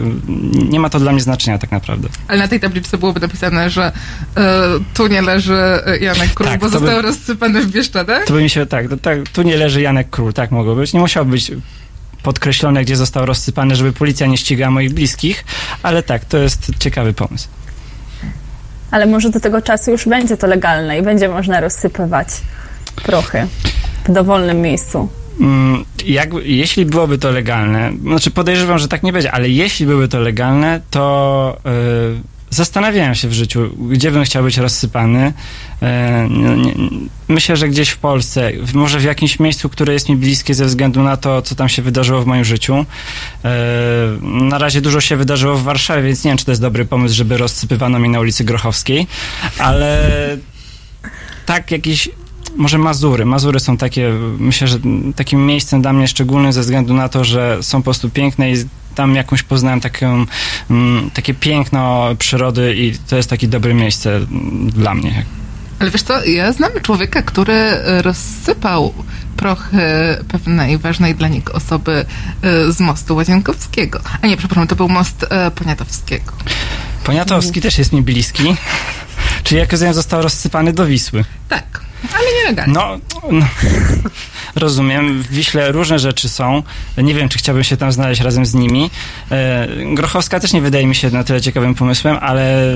Nie ma to dla mnie znaczenia tak naprawdę. Ale na tej tabliczce byłoby napisane, że e, tu nie leży e, Janek Król, Tak, bo to by- został rozsypany w Bieszczadach. To by mi się, tak, to, tak, tu nie leży Janek Król, tak mogło być. Nie musiał być podkreślone, gdzie został rozsypany, żeby policja nie ścigała moich bliskich, ale tak, to jest ciekawy pomysł. Ale może do tego czasu już będzie to legalne i będzie można rozsypywać prochy w dowolnym miejscu. Mm, Jak, jeśli byłoby to legalne, znaczy podejrzewam, że tak nie będzie, ale jeśli były to legalne, to yy, zastanawiałem się w życiu, gdzie bym chciał być rozsypany. E, myślę, że gdzieś w Polsce, może w jakimś miejscu, które jest mi bliskie ze względu na to, co tam się wydarzyło w moim życiu. E, na razie dużo się wydarzyło w Warszawie, więc nie wiem, czy to jest dobry pomysł, żeby rozsypywano mi na ulicy Grochowskiej, ale tak jakieś może Mazury. Mazury są takie, myślę, że takim miejscem dla mnie szczególnym ze względu na to, że są po prostu piękne i tam jakąś poznałem taką, mm, takie piękno przyrody i to jest takie dobre miejsce mm, dla mnie. Ale wiesz co, ja znam człowieka, który rozsypał prochy pewnej ważnej dla niego osoby e, z mostu Łazienkowskiego. A nie, przepraszam, to był most e, Poniatowskiego. Poniatowski też jest mi bliski. Czyli jak rozumiem, został rozsypany do Wisły. Tak, ale nielegalnie. No, no, rozumiem. W Wiśle różne rzeczy są. Nie wiem, czy chciałbym się tam znaleźć razem z nimi. E, Grochowska też nie wydaje mi się na tyle ciekawym pomysłem, ale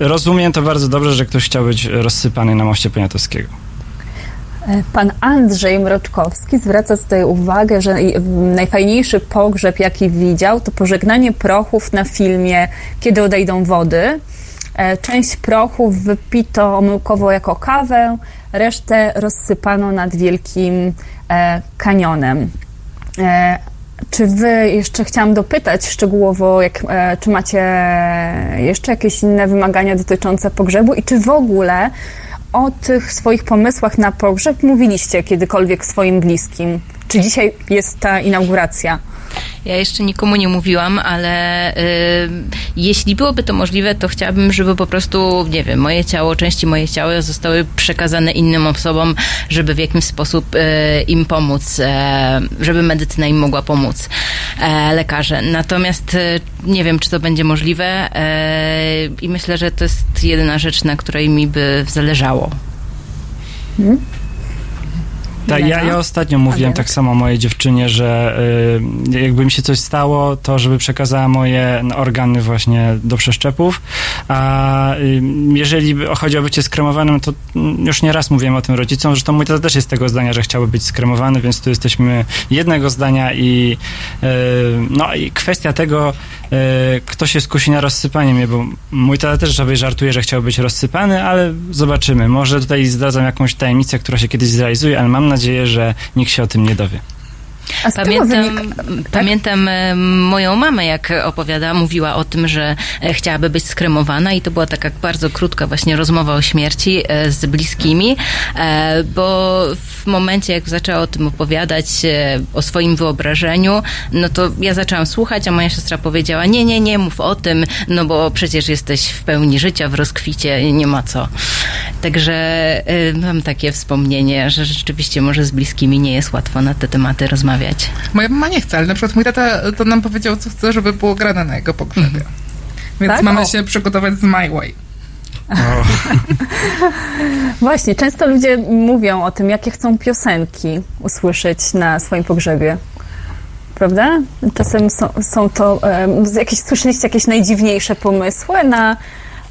rozumiem to bardzo dobrze, że ktoś chciał być rozsypany na moście Poniatowskiego. E, Pan Andrzej Mroczkowski zwraca tutaj uwagę, że najfajniejszy pogrzeb, jaki widział, to pożegnanie prochów na filmie Kiedy odejdą wody. E, Część prochów wypito omyłkowo jako kawę, resztę rozsypano nad wielkim e, kanionem. E, Czy wy, jeszcze chciałam dopytać szczegółowo, jak, czy macie jeszcze jakieś inne wymagania dotyczące pogrzebu i czy w ogóle o tych swoich pomysłach na pogrzeb mówiliście kiedykolwiek swoim bliskim? Czy dzisiaj jest ta inauguracja? Ja jeszcze nikomu nie mówiłam, ale y, jeśli byłoby to możliwe, to chciałabym, żeby po prostu, nie wiem, moje ciało, części moje ciała zostały przekazane innym osobom, żeby w jakimś sposób y, im pomóc, e, żeby medycyna im mogła pomóc, e, lekarze. Natomiast y, nie wiem, czy to będzie możliwe e, i myślę, że to jest jedyna rzecz, na której mi by zależało. Tak, ja, ja ostatnio mówiłem tak samo mojej dziewczynie, że y, jakby mi się coś stało, to żeby przekazała moje organy właśnie do przeszczepów, a y, jeżeli chodzi o bycie skremowanym, to już nie raz mówiłem o tym rodzicom, zresztą mój tata też jest tego zdania, że chciałby być skremowany, więc tu jesteśmy jednego zdania i y, no i kwestia tego, y, kto się skusi na rozsypanie mnie, bo mój tata też sobie żartuje, że chciał być rozsypany, ale zobaczymy. Może tutaj zdradzam jakąś tajemnicę, która się kiedyś zrealizuje, ale mam nadzieję, że nikt się o tym nie dowie. Pamiętam, wynika- pamiętam e, moją mamę, jak opowiada, mówiła o tym, że e, chciałaby być skremowana i to była taka bardzo krótka właśnie rozmowa o śmierci e, z bliskimi, bo w momencie, jak zaczęła o tym opowiadać, o swoim wyobrażeniu, no to ja zaczęłam słuchać, a moja siostra powiedziała, nie, nie, nie mów o tym, no bo przecież jesteś w pełni życia, w rozkwicie, nie ma co. Także mam takie wspomnienie, że rzeczywiście może z bliskimi nie jest łatwo na te tematy rozmawiać. Moja mama nie chce, ale na przykład mój tata to nam powiedział, co chce, żeby było grane na jego pogrzebie. Więc Tak? mamy O. się przygotować z My Way. Właśnie, często ludzie mówią o tym, jakie chcą piosenki usłyszeć na swoim pogrzebie. Prawda? Czasem są, są to z jakieś, słyszeliście jakieś najdziwniejsze pomysły na,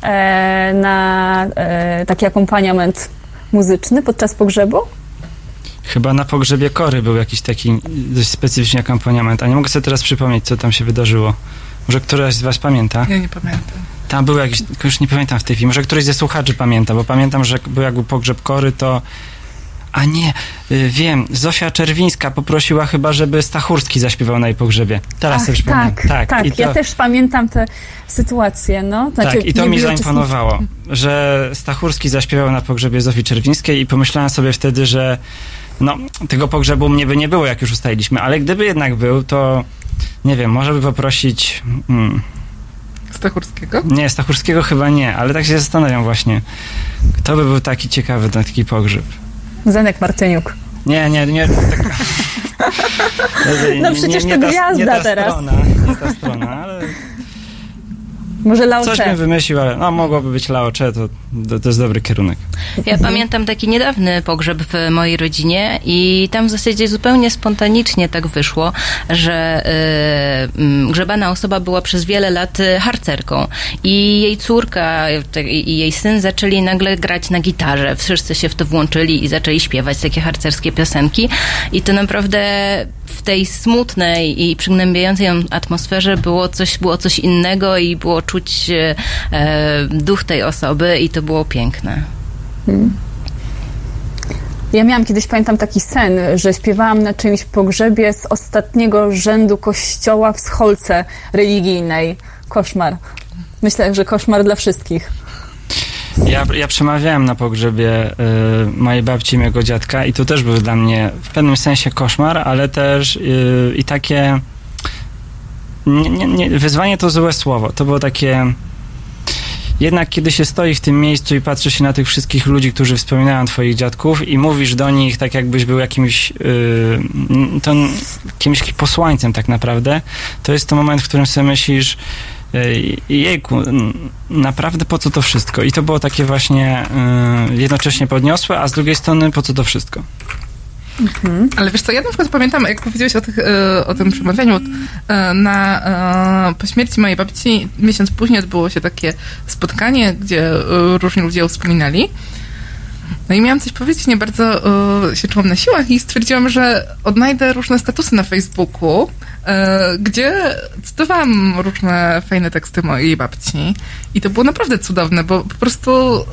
e, na e, taki akompaniament muzyczny podczas pogrzebu? Chyba na pogrzebie Kory był jakiś taki dość specyficzny akompaniament, a nie mogę sobie teraz przypomnieć, co tam się wydarzyło. Może któraś z was pamięta? Ja nie pamiętam. Tam był jakiś, już nie pamiętam w tej chwili, może któryś ze słuchaczy pamięta, bo pamiętam, że był jakby pogrzeb Kory, to... A nie, y, wiem, Zofia Czerwińska poprosiła chyba, żeby Stachurski zaśpiewał na jej pogrzebie. Teraz Ach, sobie przypomniałem. tak, tak, i to, ja też pamiętam tę sytuację, no. Znaczy, tak, i to mi zaimponowało, że Stachurski zaśpiewał na pogrzebie Zofii Czerwińskiej i pomyślałem sobie wtedy, że no, tego pogrzebu mnie by nie było, jak już ustaliliśmy, ale gdyby jednak był, to nie wiem, może by poprosić... Hmm, Stachurskiego? nie, Stachurskiego chyba nie, ale tak się zastanawiam właśnie. Kto by był taki ciekawy na taki pogrzeb? Zenek Martyniuk. Nie, nie, nie. Tak, No przecież to ta- gwiazda nie ta teraz. Strona, nie ta strona, ale Może Lao coś bym wymyślił, ale no, mogłoby być Laocze, to, to, to jest dobry kierunek. Ja pamiętam taki niedawny pogrzeb w mojej rodzinie i tam w zasadzie zupełnie spontanicznie tak wyszło, że y, mm, grzebana osoba była przez wiele lat y, harcerką i jej córka te- i jej syn zaczęli nagle grać na gitarze. Wszyscy się w to włączyli i zaczęli śpiewać takie harcerskie piosenki i to naprawdę w tej smutnej i przygnębiającej atmosferze było coś, było coś innego i było czuć e, e, duch tej osoby i to było piękne. Ja miałam kiedyś, pamiętam, taki sen, że śpiewałam na czyimś pogrzebie z ostatniego rzędu kościoła w scholce religijnej. Koszmar. Myślę, że koszmar dla wszystkich. Ja, ja przemawiałem na pogrzebie y, mojej babci i mojego dziadka i to też był dla mnie w pewnym sensie koszmar, ale też y, i takie nie, nie, nie, wyzwanie to złe słowo. To było takie jednak kiedy się stoi w tym miejscu i patrzy się na tych wszystkich ludzi, którzy wspominają twoich dziadków i mówisz do nich tak jakbyś był jakimś y, to, kimś posłańcem tak naprawdę, to jest to moment, w którym sobie myślisz Ej, Jejku, naprawdę po co to wszystko? I to było takie właśnie y, jednocześnie podniosłe, a z drugiej strony po co to wszystko? Ale wiesz co, ja na przykład pamiętam, jak powiedziałeś o, tych, e, o tym przemawianiu, e, na, e, po śmierci mojej babci miesiąc później odbyło się takie spotkanie, gdzie różni ludzie wspominali. No i miałam coś powiedzieć, nie bardzo się czułam na siłach i stwierdziłam, że odnajdę różne statusy na Facebooku, gdzie cytowałam różne fajne teksty mojej babci. I to było naprawdę cudowne, bo po prostu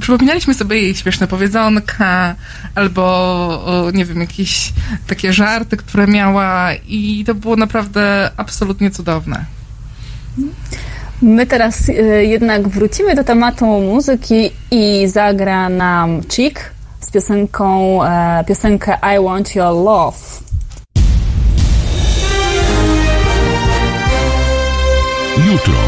przypominaliśmy sobie jej śmieszne powiedzonka, albo nie wiem, jakieś takie żarty, które miała i to było naprawdę absolutnie cudowne. My teraz y, jednak wrócimy do tematu muzyki i zagra nam Chick z piosenką, e, piosenkę I Want Your Love. Jutro.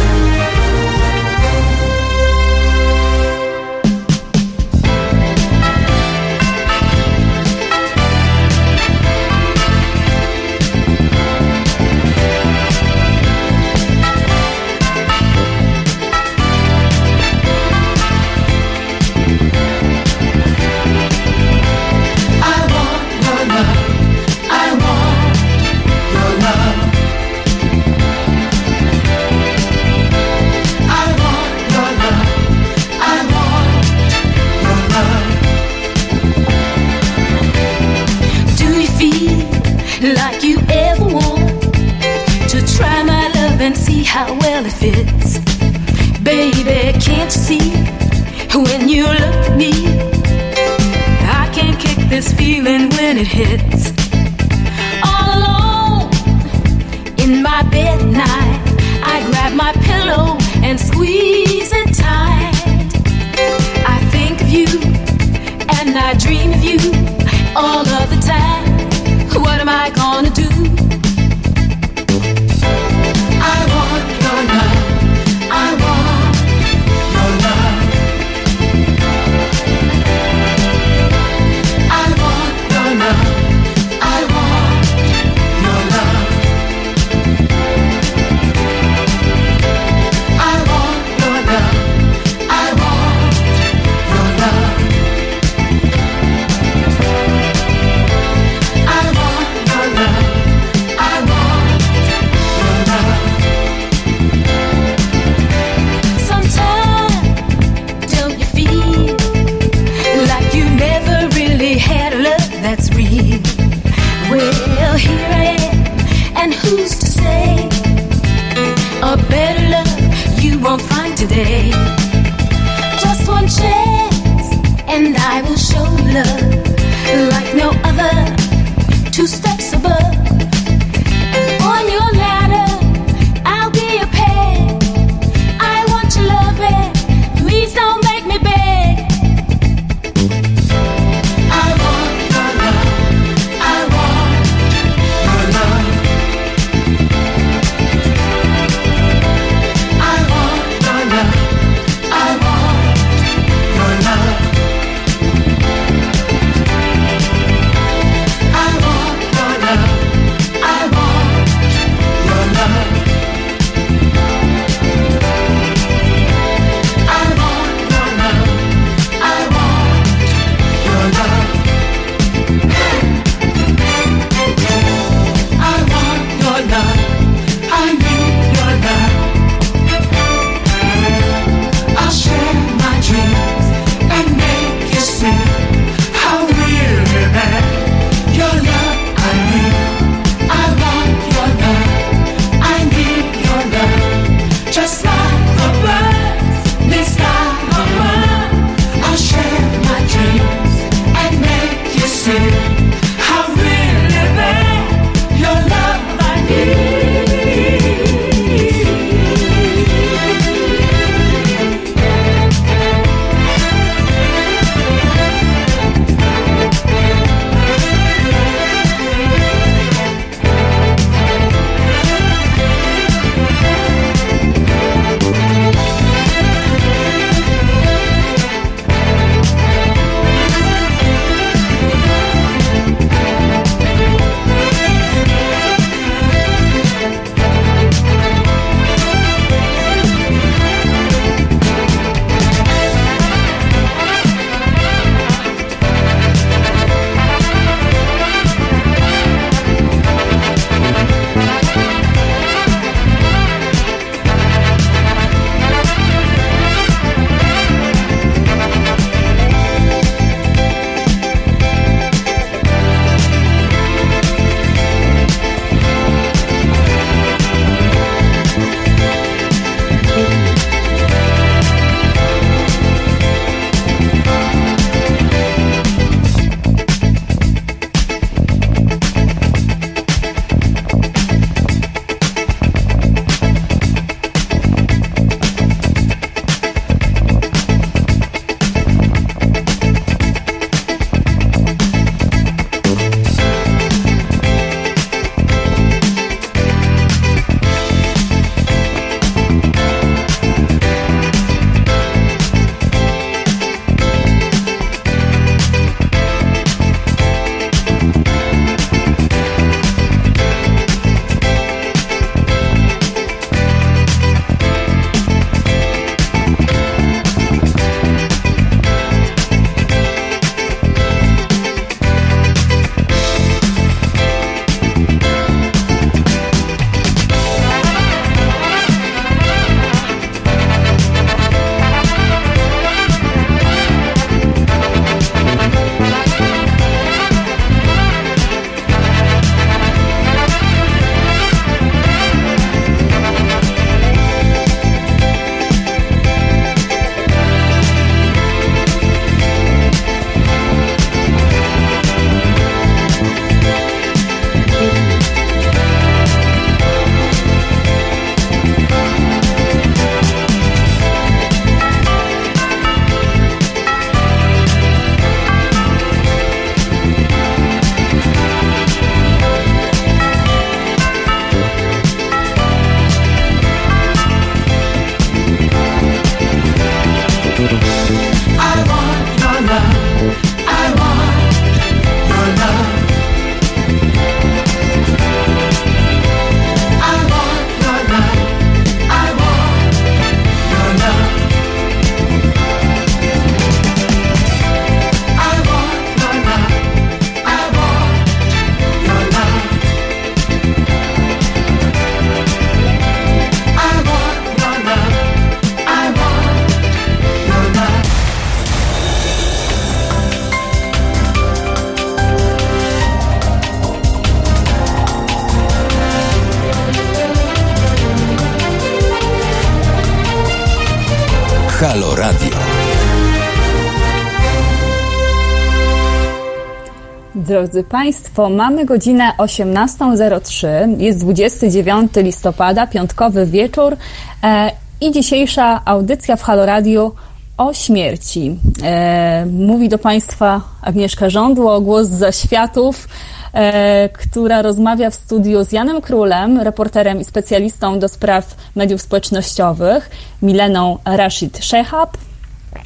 Drodzy Państwo, mamy godzinę 18.03, jest 29 listopada, piątkowy wieczór e, i dzisiejsza audycja w Halo Radio o śmierci. E, mówi do Państwa Agnieszka Żądło, głos z zaświatów, e, która rozmawia w studiu z Janem Królem, reporterem i specjalistą do spraw mediów społecznościowych, Mileną Rashid Shehab,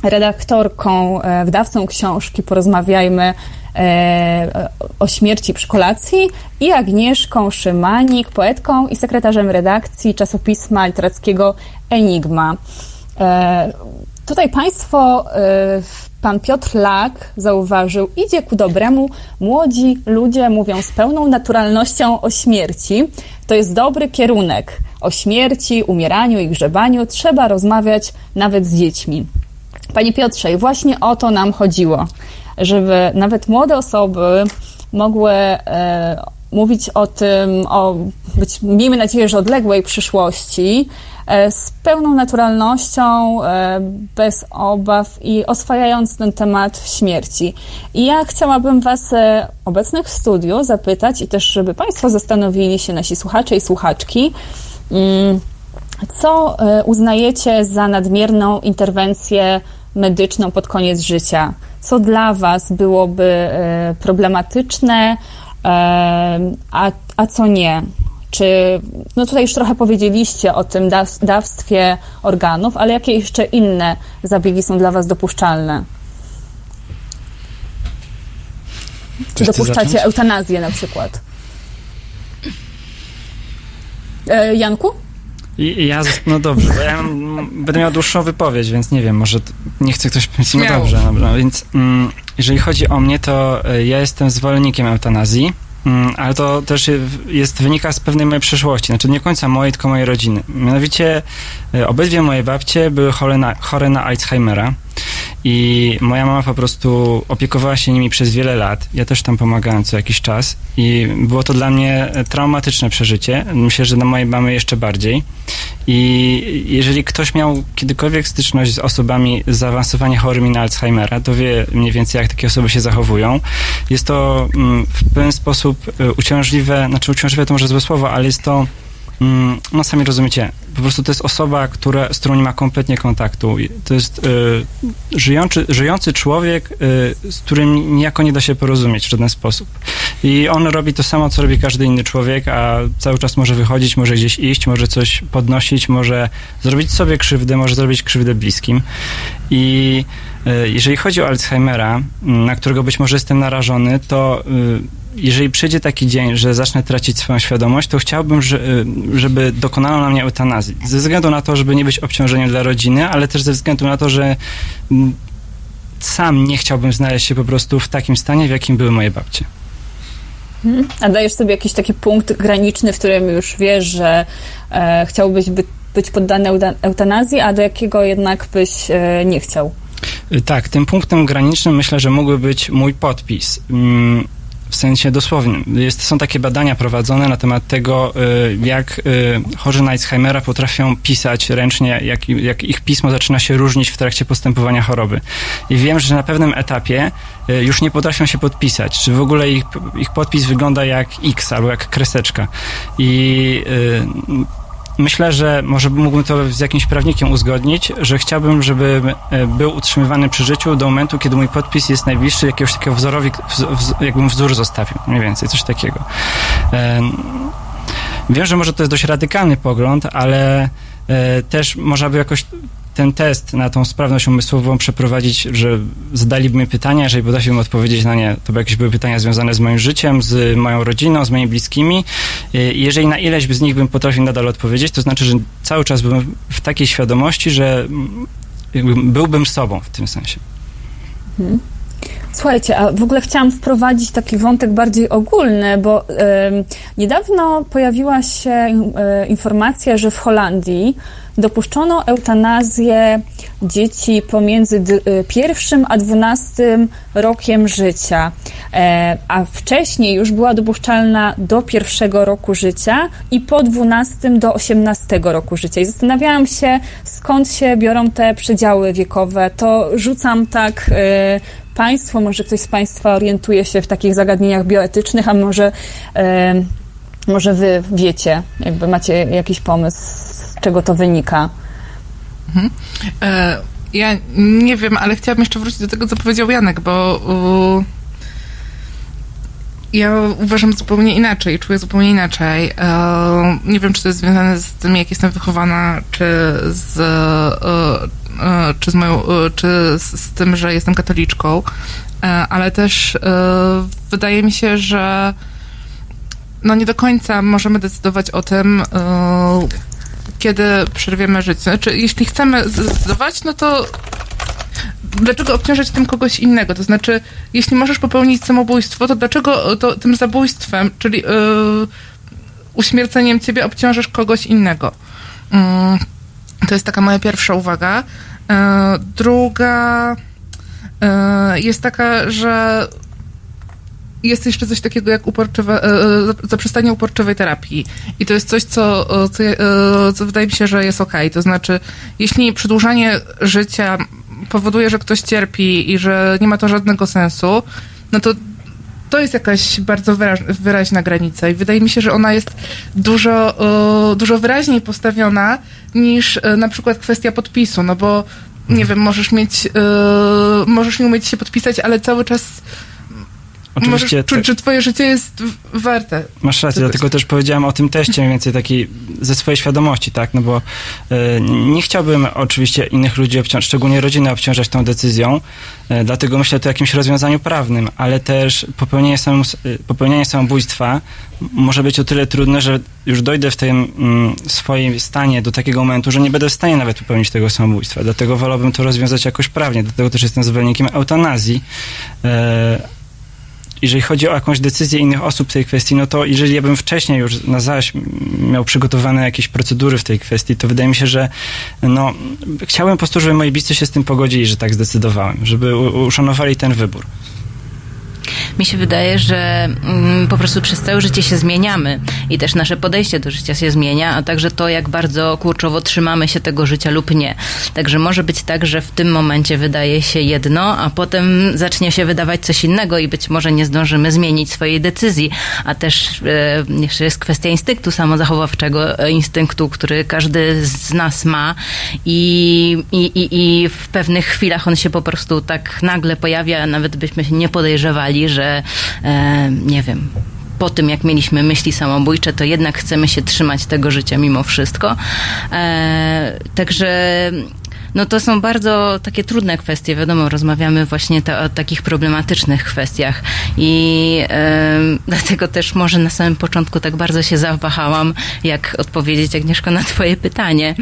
redaktorką, e, wydawcą książki Porozmawiajmy o śmierci przy kolacji i Agnieszką Szymanik, poetką i sekretarzem redakcji czasopisma literackiego Enigma. E, Tutaj Państwo, e, pan Piotr Lak zauważył, idzie ku dobremu. Młodzi ludzie mówią z pełną naturalnością o śmierci. To jest dobry kierunek. O śmierci, umieraniu i grzebaniu trzeba rozmawiać nawet z dziećmi. Panie Piotrze, właśnie o to nam chodziło, żeby nawet młode osoby mogły e, mówić o tym, o być, miejmy nadzieję, że odległej przyszłości, e, z pełną naturalnością, e, bez obaw i oswajając ten temat śmierci. I ja chciałabym Was obecnych w studiu zapytać i też, żeby Państwo zastanowili się, nasi słuchacze i słuchaczki, mm, co uznajecie za nadmierną interwencję medyczną pod koniec życia? Co dla Was byłoby e, problematyczne, e, a, a co nie? Czy, no tutaj już trochę powiedzieliście o tym daw, dawstwie organów, ale jakie jeszcze inne zabiegi są dla Was dopuszczalne? Czy dopuszczacie zacząć? eutanazję na przykład? E, Janku? I, ja, no dobrze, bo ja będę miał dłuższą wypowiedź, więc nie wiem, może nie chce ktoś powiedzieć, no dobrze, dobra, więc mm, jeżeli chodzi o mnie, to y, ja jestem zwolennikiem eutanazji, mm, ale to też je- jest, wynika z pewnej mojej przeszłości, znaczy nie końca mojej, tylko mojej rodziny. Mianowicie y, obydwie moje babcie były chore na, chore na Alzheimera i moja mama po prostu opiekowała się nimi przez wiele lat. Ja też tam pomagałem co jakiś czas i było to dla mnie traumatyczne przeżycie. Myślę, że dla mojej mamy jeszcze bardziej. I jeżeli ktoś miał kiedykolwiek styczność z osobami zaawansowanie chorymi na Alzheimera, to wie mniej więcej, jak takie osoby się zachowują. Jest to mm, w pewien sposób e, uciążliwe, znaczy uciążliwe to może złe słowo, ale jest to no sami rozumiecie, po prostu to jest osoba, która, z którą nie ma kompletnie kontaktu. To jest y, żyjący, żyjący człowiek, y, z którym niejako nie da się porozumieć w żaden sposób. I on robi to samo, co robi każdy inny człowiek, a cały czas może wychodzić, może gdzieś iść, może coś podnosić, może zrobić sobie krzywdę, może zrobić krzywdę bliskim. I y, jeżeli chodzi o Alzheimera, na którego być może jestem narażony, to y, jeżeli przyjdzie taki dzień, że zacznę tracić swoją świadomość, to chciałbym, y, żeby dokonano na mnie eutanazji. Ze względu na to, żeby nie być obciążeniem dla rodziny, ale też ze względu na to, że mm, sam nie chciałbym znaleźć się po prostu w takim stanie, w jakim były moje babcie. Mhm. A dajesz sobie jakiś taki punkt graniczny, w którym już wiesz, że e, chciałbyś by, być poddany euta- eutanazji, a do jakiego jednak byś e, nie chciał? Y, Tak, tym punktem granicznym myślę, że mógłby być mój podpis. W sensie dosłownym. Jest, są takie badania prowadzone na temat tego, y, jak y, chorzy na Alzheimera potrafią pisać ręcznie, jak, jak ich pismo zaczyna się różnić w trakcie postępowania choroby. I wiem, że na pewnym etapie y, już nie potrafią się podpisać, czy w ogóle ich, ich podpis wygląda jak X albo jak kreseczka. I Myślę, że może mógłbym to z jakimś prawnikiem uzgodnić, że chciałbym, żeby e, był utrzymywany przy życiu do momentu, kiedy mój podpis jest najbliższy jakiegoś takiego wzorowi, wz, wz, jakbym wzór zostawił, mniej więcej, coś takiego. E, Wiem, że może to jest dość radykalny pogląd, ale e, też można by jakoś ten test na tą sprawność umysłową przeprowadzić, że zadaliby mi pytania, jeżeli potrafiłbym odpowiedzieć na nie, to by jakieś były pytania związane z moim życiem, z moją rodziną, z moimi bliskimi. Jeżeli na ileś z nich bym potrafił nadal odpowiedzieć, to znaczy, że cały czas byłem w takiej świadomości, że byłbym sobą w tym sensie. Mhm. Słuchajcie, a w ogóle chciałam wprowadzić taki wątek bardziej ogólny, bo em, niedawno pojawiła się e, informacja, że w Holandii dopuszczono eutanazję dzieci pomiędzy y, pierwszym a dwunastym rokiem życia, e, a wcześniej już była dopuszczalna do pierwszego roku życia i po dwunastym do osiemnastego roku życia. I zastanawiałam się, skąd się biorą te przedziały wiekowe. To rzucam tak e, Państwu, może ktoś z Państwa orientuje się w takich zagadnieniach bioetycznych, a może, może Wy wiecie, jakby macie jakiś pomysł, z czego to wynika. Mhm. E, ja nie wiem, ale chciałabym jeszcze wrócić do tego, co powiedział Janek, bo u, ja uważam zupełnie inaczej, czuję zupełnie inaczej. E, nie wiem, czy to jest związane z tym, jak jestem wychowana, czy z, e, e, czy z moją, e, czy z, z tym, że jestem katoliczką, e, ale też wydaje mi się, że no nie do końca możemy decydować o tym, e, kiedy przerwiemy życie. Znaczy, jeśli chcemy zdecydować, no to dlaczego obciążać tym kogoś innego? To znaczy, jeśli możesz popełnić samobójstwo, to dlaczego to, tym zabójstwem, czyli yy, uśmierceniem ciebie obciążasz kogoś innego? Yy, to jest taka moja pierwsza uwaga. Yy, druga jest taka, że jest jeszcze coś takiego jak uporczywe, e, zaprzestanie uporczywej terapii. I to jest coś, co, e, co, e, co wydaje mi się, że jest okej. To znaczy, jeśli przedłużanie życia powoduje, że ktoś cierpi i że nie ma to żadnego sensu, no to to jest jakaś bardzo wyraź, wyraźna granica i wydaje mi się, że ona jest dużo, dużo wyraźniej postawiona niż na przykład kwestia podpisu, no bo nie wiem, możesz mieć, możesz nie umieć się podpisać, ale cały czas Oczywiście Możesz czuć, że twoje życie jest warte. Masz rację, Tego- dlatego też powiedziałem o tym teście mniej więcej takiej ze swojej świadomości, tak, no bo e, nie chciałbym oczywiście innych ludzi obciążać, szczególnie rodziny obciążać tą decyzją, e, dlatego myślę tu o jakimś rozwiązaniu prawnym, ale też popełnienie, samym, e, popełnienie samobójstwa może być o tyle trudne, że już dojdę w tym mm, swoim stanie do takiego momentu, że nie będę w stanie nawet popełnić tego samobójstwa, dlatego wolałbym to rozwiązać jakoś prawnie, dlatego też jestem zwolennikiem eutanazji, e, jeżeli chodzi o jakąś decyzję innych osób w tej kwestii, no to jeżeli ja bym wcześniej już na zaś miał przygotowane jakieś procedury w tej kwestii, to wydaje mi się, że no, chciałem po prostu, żeby moi bliscy się z tym pogodzili, że tak zdecydowałem, żeby uszanowali ten wybór. Mi się wydaje, że mm, po prostu przez całe życie się zmieniamy i też nasze podejście do życia się zmienia, a także to, jak bardzo kurczowo trzymamy się tego życia lub nie. Także może być tak, że w tym momencie wydaje się jedno, a potem zacznie się wydawać coś innego i być może nie zdążymy zmienić swojej decyzji. A też e, jeszcze jest kwestia instynktu samozachowawczego, e, instynktu, który każdy z nas ma i, i, i, w pewnych chwilach on się po prostu tak nagle pojawia, nawet byśmy się nie podejrzewali, że e, nie wiem, po tym, jak mieliśmy myśli samobójcze, to jednak chcemy się trzymać tego życia mimo wszystko. E, także no to są bardzo takie trudne kwestie. Wiadomo, rozmawiamy właśnie o takich problematycznych kwestiach i e, dlatego też może na samym początku tak bardzo się zawahałam, jak odpowiedzieć Agnieszko na twoje pytanie.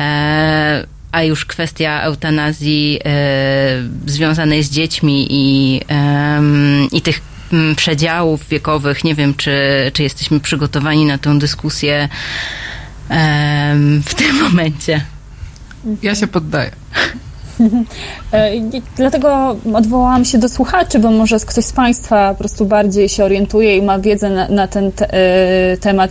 E, a już kwestia eutanazji e, związanej z dziećmi i, i tych mm, przedziałów wiekowych. Nie wiem, czy, czy jesteśmy przygotowani na tę dyskusję w tym momencie. Ja się poddaję. E, Dlatego odwołałam się do słuchaczy, bo może ktoś z Państwa po prostu bardziej się orientuje i ma wiedzę na, na ten te, e, temat.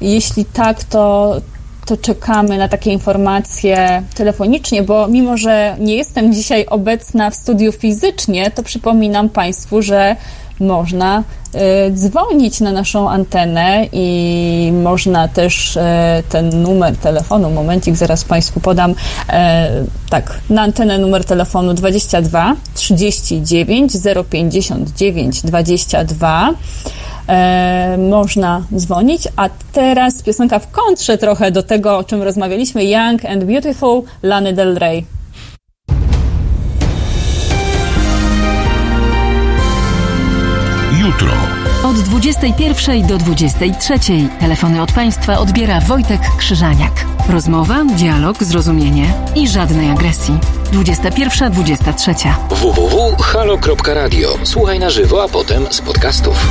Jeśli tak, to, to czekamy na takie informacje telefonicznie, bo mimo, że nie jestem dzisiaj obecna w studiu fizycznie, to przypominam Państwu, że można e, dzwonić na naszą antenę i można też e, ten numer telefonu, momencik, zaraz Państwu podam, e, tak, na antenę numer telefonu 22 39 059 22 e, można dzwonić, a teraz piosenka w kontrze trochę do tego, o czym rozmawialiśmy, Young and Beautiful, Lany Del Rey. Jutro. Od 21 do 23 telefony od Państwa odbiera Wojtek Krzyżaniak. Rozmowa, dialog, zrozumienie i żadnej agresji. 21-23. www.halo.radio. Słuchaj na żywo, a potem z podcastów.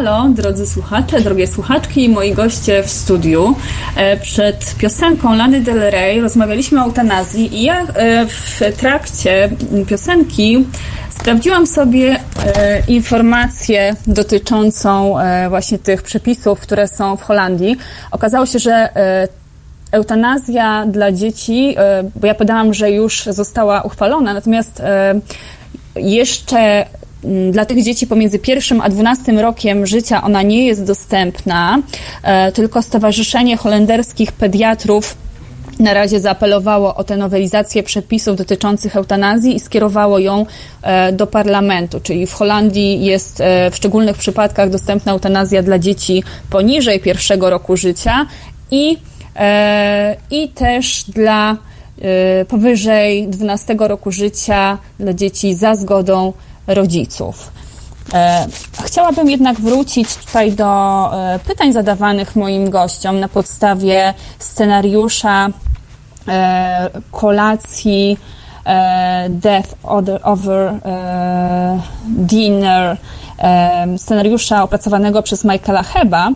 Halo, drodzy słuchacze, drogie słuchaczki i moi goście w studiu. E, Przed piosenką Lany Del Rey rozmawialiśmy o eutanazji i ja e, w trakcie piosenki sprawdziłam sobie e, informację dotyczącą właśnie tych przepisów, które są w Holandii. Okazało się, że eutanazja dla dzieci, bo ja podałam, że już została uchwalona, natomiast jeszcze dla tych dzieci pomiędzy pierwszym a dwunastym rokiem życia ona nie jest dostępna, e, tylko Stowarzyszenie Holenderskich Pediatrów na razie zaapelowało o tę nowelizację przepisów dotyczących eutanazji i skierowało ją e, do parlamentu, czyli w Holandii jest e, w szczególnych przypadkach dostępna eutanazja dla dzieci poniżej pierwszego roku życia i, i też dla powyżej 12 roku życia dla dzieci za zgodą rodziców. E, Chciałabym jednak wrócić tutaj do e, pytań zadawanych moim gościom na podstawie scenariusza e, kolacji Death Over, Dinner, scenariusza opracowanego przez Michaela Heba.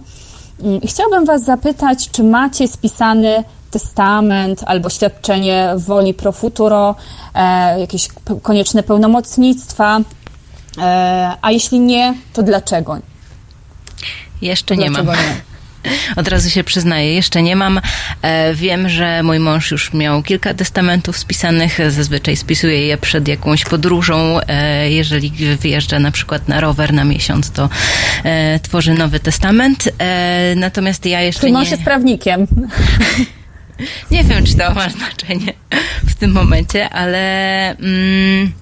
Mm, Chciałabym Was zapytać, czy macie spisany testament albo świadczenie woli pro futuro, jakieś konieczne pełnomocnictwa, a jeśli nie, to dlaczego? Jeszcze nie Dlaczego mam. nie? Od razu się przyznaję, jeszcze nie mam. E, wiem, że mój mąż już miał kilka testamentów spisanych. Zazwyczaj spisuje je przed jakąś podróżą. E, jeżeli wyjeżdża na przykład na rower na miesiąc, to e, tworzy nowy testament. E, natomiast ja jeszcze Twój mąż nie... jest prawnikiem. Nie wiem, czy to ma znaczenie w tym momencie, ale mm,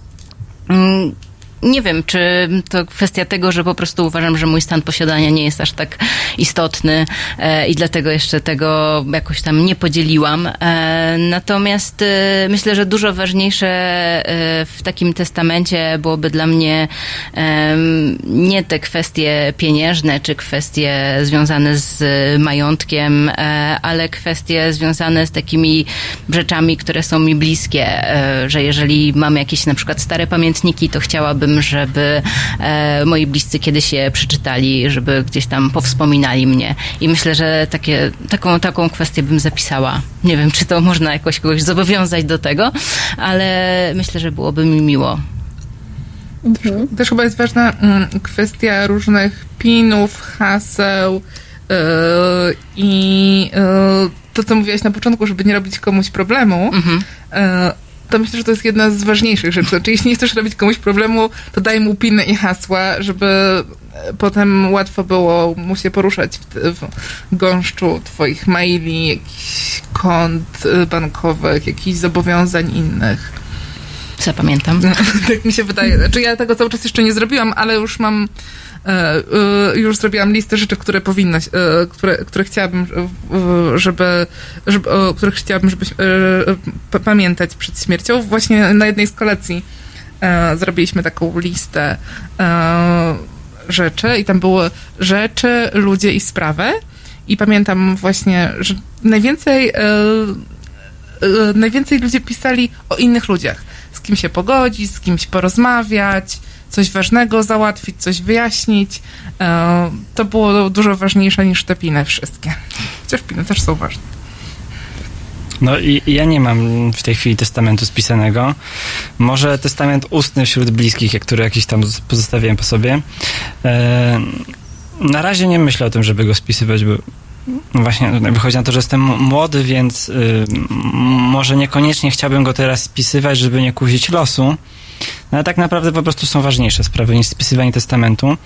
mm, nie wiem, czy to kwestia tego, że po prostu uważam, że mój stan posiadania nie jest aż tak istotny e, i dlatego jeszcze tego jakoś tam nie podzieliłam. E, natomiast e, myślę, że dużo ważniejsze e, w takim testamencie byłoby dla mnie nie te kwestie pieniężne, czy kwestie związane z majątkiem, e, ale kwestie związane z takimi rzeczami, które są mi bliskie, e, że jeżeli mam jakieś na przykład stare pamiętniki, to chciałabym, żeby e, moi bliscy kiedyś je przeczytali, żeby gdzieś tam powspominali mnie. I myślę, że takie, taką, taką kwestię bym zapisała. Nie wiem, czy to można jakoś kogoś zobowiązać do tego, ale myślę, że byłoby mi miło. Też chyba jest ważna mm, kwestia różnych pinów, haseł yy, i yy, to, co mówiłaś na początku, żeby nie robić komuś problemu, yy, to myślę, że to jest jedna z ważniejszych rzeczy. Znaczy, jeśli nie chcesz robić komuś problemu, to daj mu piny i hasła, żeby e, potem łatwo było mu się poruszać w, w gąszczu twoich maili, jakichś kont y, bankowych, jakichś zobowiązań innych. Zapamiętam. tak mi się wydaje. Znaczy ja tego cały czas jeszcze nie zrobiłam, ale już mam e, e, już zrobiłam listę rzeczy, które powinnaś, e, które, które chciałabym, e, żeby, żeby o których chciałabym, żebyś e, p- pamiętać przed śmiercią. Właśnie na jednej z kolekcji e, zrobiliśmy taką listę e, rzeczy i tam były rzeczy, ludzie i sprawy. I pamiętam właśnie, że najwięcej e, e, najwięcej ludzie pisali o innych ludziach. Z kim się pogodzić, z kimś porozmawiać, coś ważnego załatwić, coś wyjaśnić. E, To było dużo ważniejsze niż te piny wszystkie. Chociaż piny też są ważne. No i ja nie mam w tej chwili testamentu spisanego. Może testament ustny wśród bliskich, który jakiś tam pozostawiłem po sobie. E, na razie nie myślę o tym, żeby go spisywać, bo no właśnie wychodzi na to, że jestem młody, więc y, może niekoniecznie chciałbym go teraz spisywać, żeby nie kusić losu. No ale tak naprawdę po prostu są ważniejsze sprawy niż spisywanie testamentu.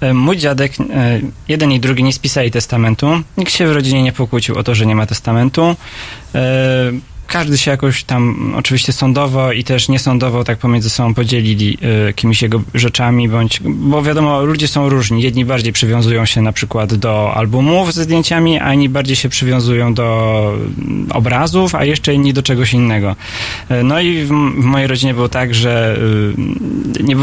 E, Mój dziadek, e, jeden i drugi nie spisali testamentu. Nikt się w rodzinie nie pokłócił o to, że nie ma testamentu. Każdy się jakoś tam, oczywiście sądowo i też niesądowo, tak pomiędzy sobą podzielili e, jakimiś jego rzeczami, bądź, bo wiadomo, ludzie są różni. Jedni bardziej przywiązują się na przykład do albumów ze zdjęciami, a inni bardziej się przywiązują do obrazów, a jeszcze inni do czegoś innego. E, No i w, w mojej rodzinie było tak, że y, nie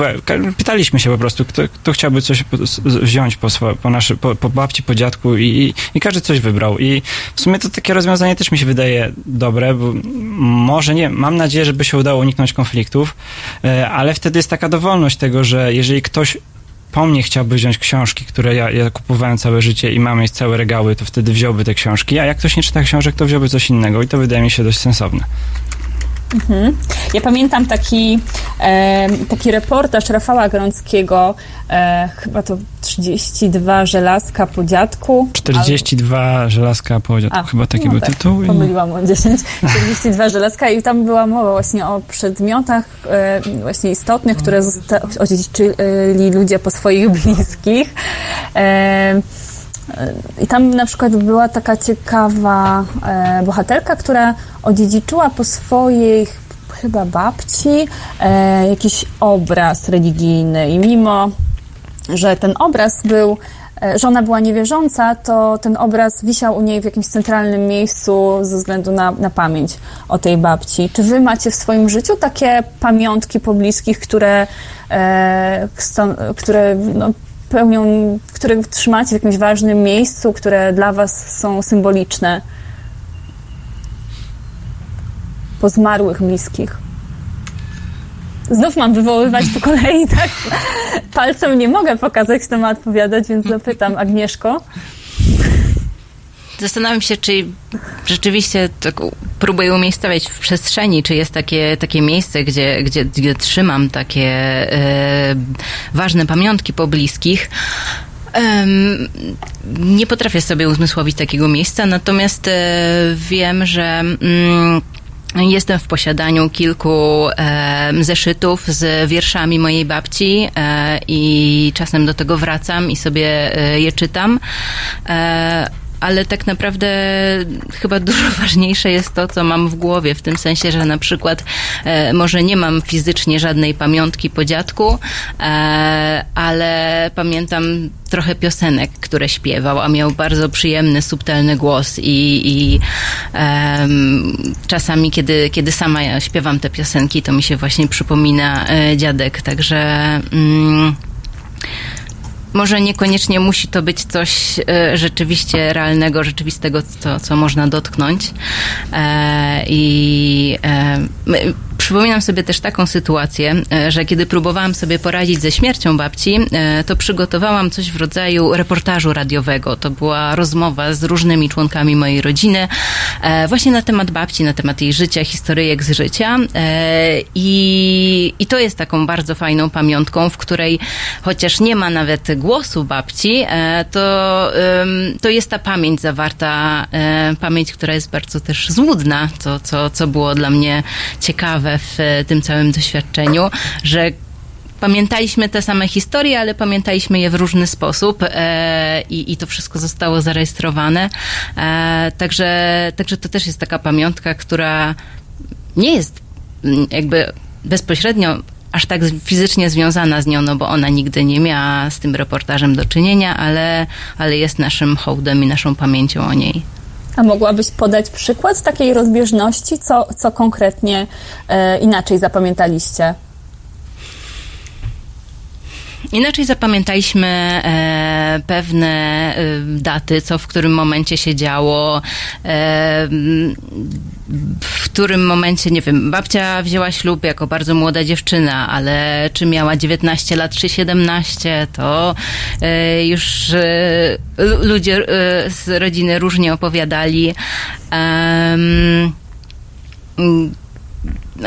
pytaliśmy się po prostu, kto, kto chciałby coś wziąć po, swo, po, naszy, po, po babci, po dziadku i, i, i każdy coś wybrał. I w sumie to takie rozwiązanie też mi się wydaje dobre, bo może nie, mam nadzieję, żeby się udało uniknąć konfliktów, e, ale wtedy jest taka dowolność tego, że jeżeli ktoś po mnie chciałby wziąć książki, które ja, ja kupowałem całe życie i mam mieć całe regały, to wtedy wziąłby te książki, a jak ktoś nie czyta książek, to wziąłby coś innego i to wydaje mi się dość sensowne. Mhm. Ja pamiętam taki, e, taki reportaż Rafała Grąckiego, e, chyba to 32 żelazka po dziadku. 42 żelazka po dziadku, A, chyba taki no był tak, tytuł. Pomyliłam o 10. 42 żelazka i tam była mowa właśnie o przedmiotach e, właśnie istotnych, które odziedziczyli ludzie po swoich bliskich. E, I tam na przykład była taka ciekawa e, bohaterka, która odziedziczyła po swojej chyba babci e, jakiś obraz religijny i mimo że ten obraz był, e, że ona była niewierząca, to ten obraz wisiał u niej w jakimś centralnym miejscu ze względu na, na pamięć o tej babci. Czy wy macie w swoim życiu takie pamiątki po bliskich, które, które no, pełnią, które trzymacie w jakimś ważnym miejscu, które dla was są symboliczne? Po zmarłych bliskich. Znów mam wywoływać po kolei, tak? Palcem nie mogę pokazać, kto ma odpowiadać, więc zapytam Agnieszko. Zastanawiam się, czy rzeczywiście tak próbuję umiejscowiać w przestrzeni, czy jest takie, takie miejsce, gdzie, gdzie, gdzie trzymam takie e, ważne pamiątki po bliskich. Em, nie potrafię sobie uzmysłowić takiego miejsca, natomiast e, wiem, że mm, Jestem w posiadaniu kilku e, zeszytów z wierszami mojej babci e, i czasem do tego wracam i sobie e, je czytam. E, ale tak naprawdę chyba dużo ważniejsze jest to, co mam w głowie, w tym sensie, że na przykład e, może nie mam fizycznie żadnej pamiątki po dziadku, e, ale pamiętam trochę piosenek, które śpiewał, a miał bardzo przyjemny, subtelny głos i, i em, czasami, kiedy, kiedy sama ja śpiewam te piosenki, to mi się właśnie przypomina e, dziadek, także... Mm, może niekoniecznie musi to być coś e, rzeczywiście realnego, rzeczywistego, co, co można dotknąć. E, I e, my- przypominam sobie też taką sytuację, e, że kiedy próbowałam sobie poradzić ze śmiercią babci, e, to przygotowałam coś w rodzaju reportażu radiowego. To była rozmowa z różnymi członkami mojej rodziny, e, właśnie na temat babci, na temat jej życia, historyjek z życia. I, I to jest taką bardzo fajną pamiątką, w której chociaż nie ma nawet głosu babci, to, to jest ta pamięć zawarta, pamięć, która jest bardzo też złudna, co, co, co było dla mnie ciekawe w e, tym całym doświadczeniu, że Pamiętaliśmy te same historie, ale pamiętaliśmy je w różny sposób e, i, i to wszystko zostało zarejestrowane. E, także, także to też jest taka pamiątka, która nie jest mm, jakby bezpośrednio aż tak fizycznie związana z nią, no bo ona nigdy nie miała z tym reportażem do czynienia, ale, ale jest naszym hołdem i naszą pamięcią o niej. A mogłabyś podać przykład takiej rozbieżności, co, co konkretnie e, inaczej zapamiętaliście? Inaczej zapamiętaliśmy e, pewne e, daty, co w którym momencie się działo, e, w którym momencie, nie wiem, babcia wzięła ślub jako bardzo młoda dziewczyna, ale czy miała 19 lat, czy 17, to e, już e, lu- ludzie e, z rodziny różnie opowiadali.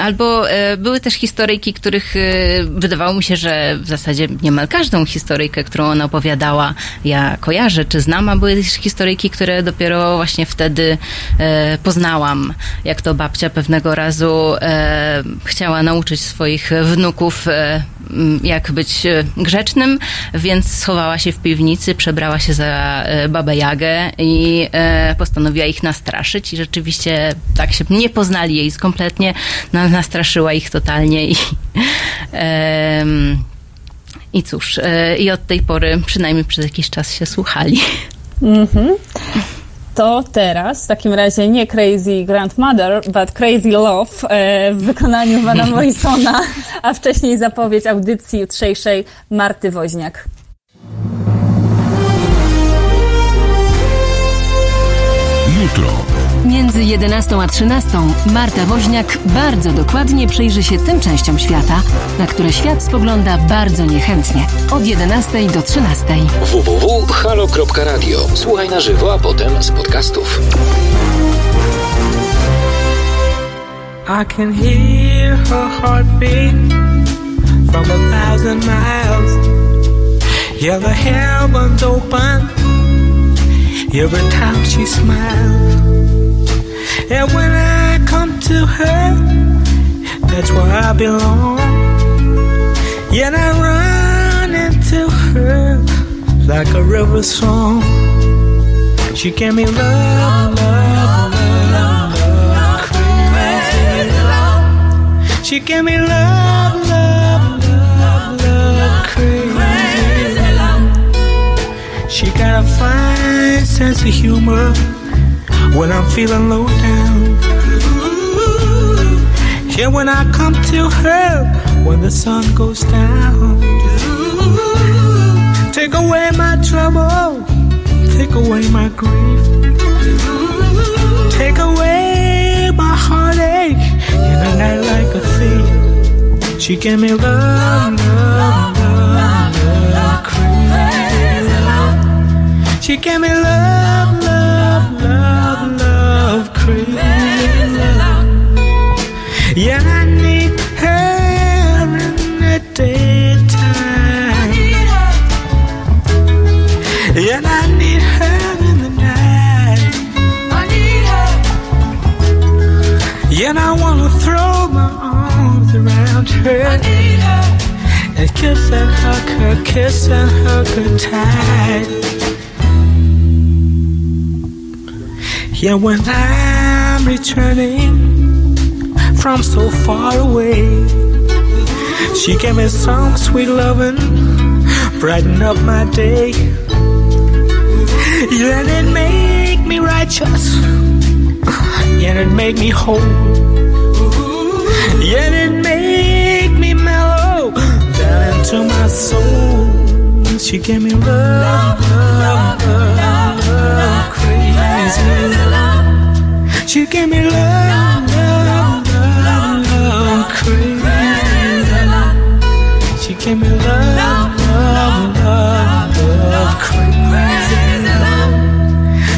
Albo e, były też historyjki, których e, wydawało mi się, że w zasadzie niemal każdą historyjkę, którą ona opowiadała, ja kojarzę czy znam, a były też historyjki, które dopiero właśnie wtedy e, poznałam. Jak to babcia pewnego razu chciała nauczyć swoich wnuków, jak być e, grzecznym, więc schowała się w piwnicy, przebrała się za e, babę Jagę i e, postanowiła ich nastraszyć i rzeczywiście tak się nie poznali jej kompletnie, na, nastraszyła ich totalnie i i cóż, i od tej pory przynajmniej przez jakiś czas się słuchali. Mhm. To teraz w takim razie nie Crazy Grandmother, but Crazy Love e, w wykonaniu Vana Morrisona, a wcześniej zapowiedź audycji jutrzejszej Marty Woźniak. Między 11 a 13 Marta Woźniak bardzo dokładnie przyjrzy się tym częściom świata, na które świat spogląda bardzo niechętnie. Od 11 do 13. www.halo.radio. Słuchaj na żywo, a potem z podcastów. I can hear her heartbeat from a thousand miles. Yeah, the heavens open every time she smiles. And when I come to her, that's where I belong. Yet I run into her like a river song. She gave me love, love, love, love, crazy love. She gave me love, love, love, love, crazy love. She got a fine sense of humor when I'm feeling low down. Yeah, when I come to her when the sun goes down. Take away my trouble, take away my grief, take away my heartache in a night like a thief. She gave me love, love, love, love, crazy love. She gave me love, love, crazy. Yeah, I need her in the daytime. Yeah, I need her in the night. I need her. Yeah, I wanna throw my arms around her. I need her. And kiss and hug her, kiss and hug her tight. Yeah, when I'm returning from so far away. She gave me some sweet loving, brighten up my day. Yeah, it make me righteous, yeah, it make me whole. Yeah, it make me mellow down into my soul. She gave me love, love, love, love, crazy love. She gave me love, love, love, love, crazy love. She gave me love, love, love, love, crazy love.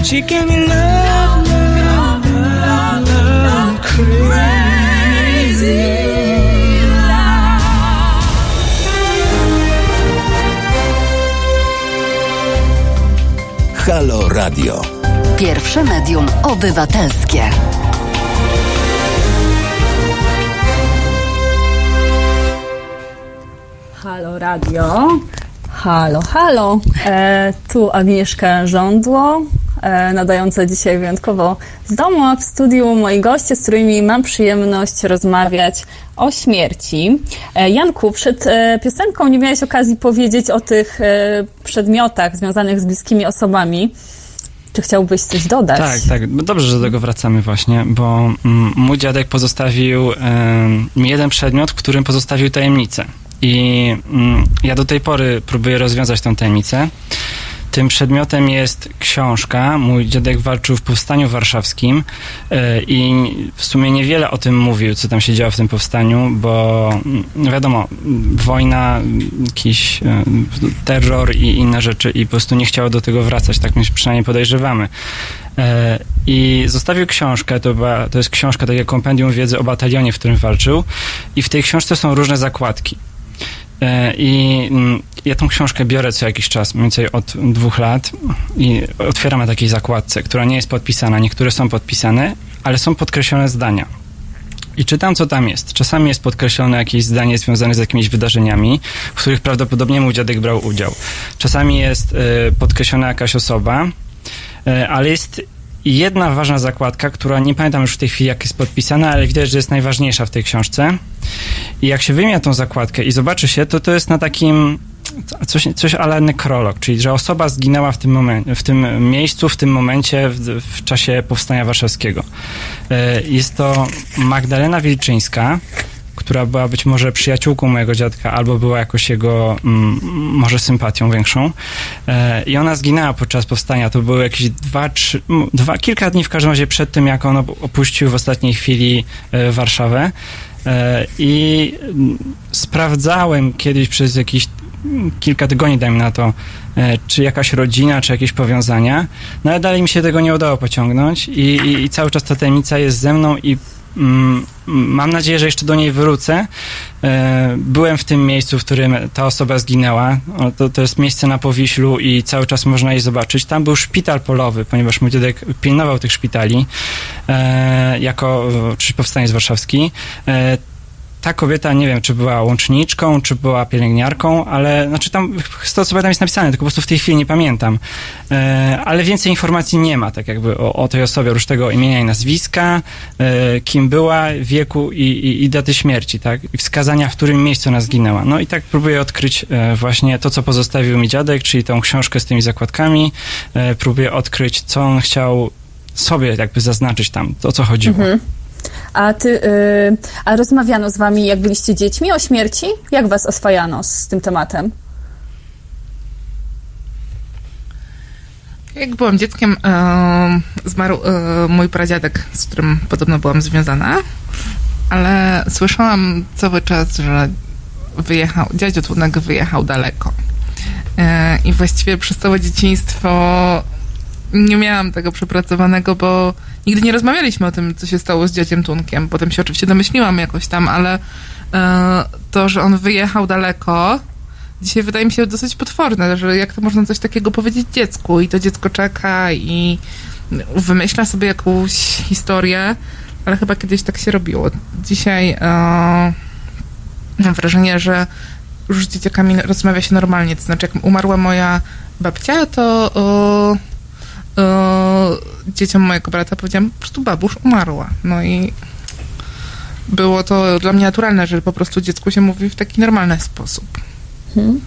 She gave me love, love, love, love, crazy. Halo Radio. Pierwsze medium obywatelskie. Halo Radio. Halo, halo. E, tu Agnieszka Żądło, e, nadająca dzisiaj wyjątkowo z domu, a w studiu moi goście, z którymi mam przyjemność rozmawiać o śmierci. E, Janku, przed e, piosenką nie miałeś okazji powiedzieć o tych e, przedmiotach związanych z bliskimi osobami. Czy chciałbyś coś dodać? Tak, tak. No Dobrze, że do tego wracamy właśnie, bo mm, mój dziadek pozostawił mi jeden przedmiot, w którym pozostawił tajemnicę. I mm, ja do tej pory próbuję rozwiązać tę tajemnicę. Tym przedmiotem jest książka. Mój dziadek walczył w powstaniu warszawskim e, i w sumie niewiele o tym mówił, co tam się działo w tym powstaniu, bo mm, wiadomo, wojna, jakiś e, terror i inne rzeczy i po prostu nie chciało do tego wracać, tak my przynajmniej podejrzewamy. E, I zostawił książkę, to, była, to jest książka, takie kompendium wiedzy o batalionie, w którym walczył i w tej książce są różne zakładki. I mm, ja tą książkę biorę co jakiś czas, mniej więcej od dwóch lat i otwieram na takiej zakładce, która nie jest podpisana. Niektóre są podpisane, ale są podkreślone zdania. I czytam, co tam jest. Czasami jest podkreślone jakieś zdanie związane z jakimiś wydarzeniami, w których prawdopodobnie mój dziadek brał udział. Czasami jest e, podkreślona jakaś osoba, e, ale jest jedna ważna zakładka, która nie pamiętam już w tej chwili, jak jest podpisana, ale widać, że jest najważniejsza w tej książce. I jak się wyjmie tą zakładkę i zobaczy się, to to jest na takim coś, coś ale nekrolog, czyli że osoba zginęła w tym, momencie, w tym miejscu, w tym momencie, w, w czasie powstania warszawskiego. E, Jest to Magdalena Wilczyńska, która była być może przyjaciółką mojego dziadka, albo była jakoś jego mm, może sympatią większą. E, I ona zginęła podczas powstania. To były jakieś dwa, trzy, m, dwa, kilka dni w każdym razie przed tym, jak on op- opuścił w ostatniej chwili e, Warszawę. E, I sprawdzałem kiedyś przez jakieś mm, kilka tygodni, dajmy na to, e, czy jakaś rodzina, czy jakieś powiązania, no ale dalej mi się tego nie udało pociągnąć i, i, i cały czas ta tajemnica jest ze mną i mm, mam nadzieję, że jeszcze do niej wrócę. E, byłem w tym miejscu, w którym ta osoba zginęła. To, to jest miejsce na Powiślu i cały czas można je zobaczyć. Tam był szpital polowy, ponieważ mój dziadek pilnował tych szpitali e, jako, czy powstaniec warszawski. Ta kobieta, nie wiem, czy była łączniczką, czy była pielęgniarką, ale znaczy tam, z tego co tam jest napisane, tylko po prostu w tej chwili nie pamiętam. E, ale więcej informacji nie ma, tak jakby o, o tej osobie, oprócz tego imienia i nazwiska, e, kim była, wieku i, i, i daty śmierci, tak? I wskazania, w którym miejscu ona zginęła. No i tak próbuję odkryć e, właśnie to, co pozostawił mi dziadek, czyli tą książkę z tymi zakładkami. E, próbuję odkryć, co on chciał sobie jakby zaznaczyć tam, o co chodziło. Mhm. A ty, y, a rozmawiano z wami, jak byliście dziećmi o śmierci? Jak was oswajano z tym tematem? Jak byłam dzieckiem, e, zmarł e, mój pradziadek, z którym podobno byłam związana, ale słyszałam cały czas, że wyjechał, dziadzio Tłunek wyjechał daleko. E, I właściwie przez całe dzieciństwo nie miałam tego przepracowanego, bo nigdy nie rozmawialiśmy o tym, co się stało z dziadziem Tunkiem. Potem się oczywiście domyśliłam jakoś tam, ale e, to, że on wyjechał daleko, dzisiaj wydaje mi się dosyć potworne, że jak to można coś takiego powiedzieć dziecku i to dziecko czeka i wymyśla sobie jakąś historię, ale chyba kiedyś tak się robiło. Dzisiaj e, mam wrażenie, że już z dzieciakami rozmawia się normalnie. To znaczy, jak umarła moja babcia, to o, o, dzieciom mojego brata powiedziałam, po prostu babusz umarła. No i było to dla mnie naturalne, że po prostu dziecku się mówi w taki normalny sposób. Hmm.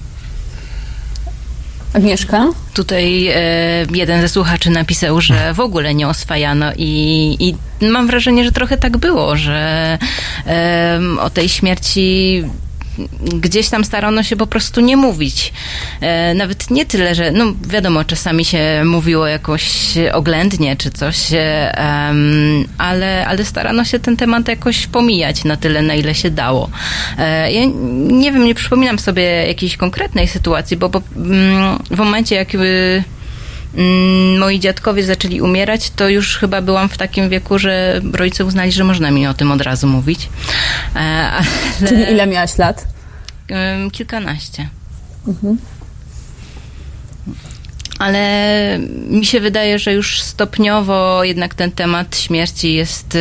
Agnieszka? Tutaj e, jeden ze słuchaczy napisał, że w ogóle nie oswajano i, i mam wrażenie, że trochę tak było, że e, o tej śmierci gdzieś tam starano się po prostu nie mówić. E, nawet nie tyle, że, no wiadomo, czasami się mówiło jakoś oględnie czy coś, e, ale, ale starano się ten temat jakoś pomijać na tyle, na ile się dało. E, ja nie wiem, nie przypominam sobie jakiejś konkretnej sytuacji, bo, bo mm, w momencie, jak y, mm, moi dziadkowie zaczęli umierać, to już chyba byłam w takim wieku, że rodzice uznali, że można mi o tym od razu mówić. E, ale- Czyli ile miałaś lat? Kilkanaście. Mhm. Ale mi się wydaje, że już stopniowo jednak ten temat śmierci jest, y,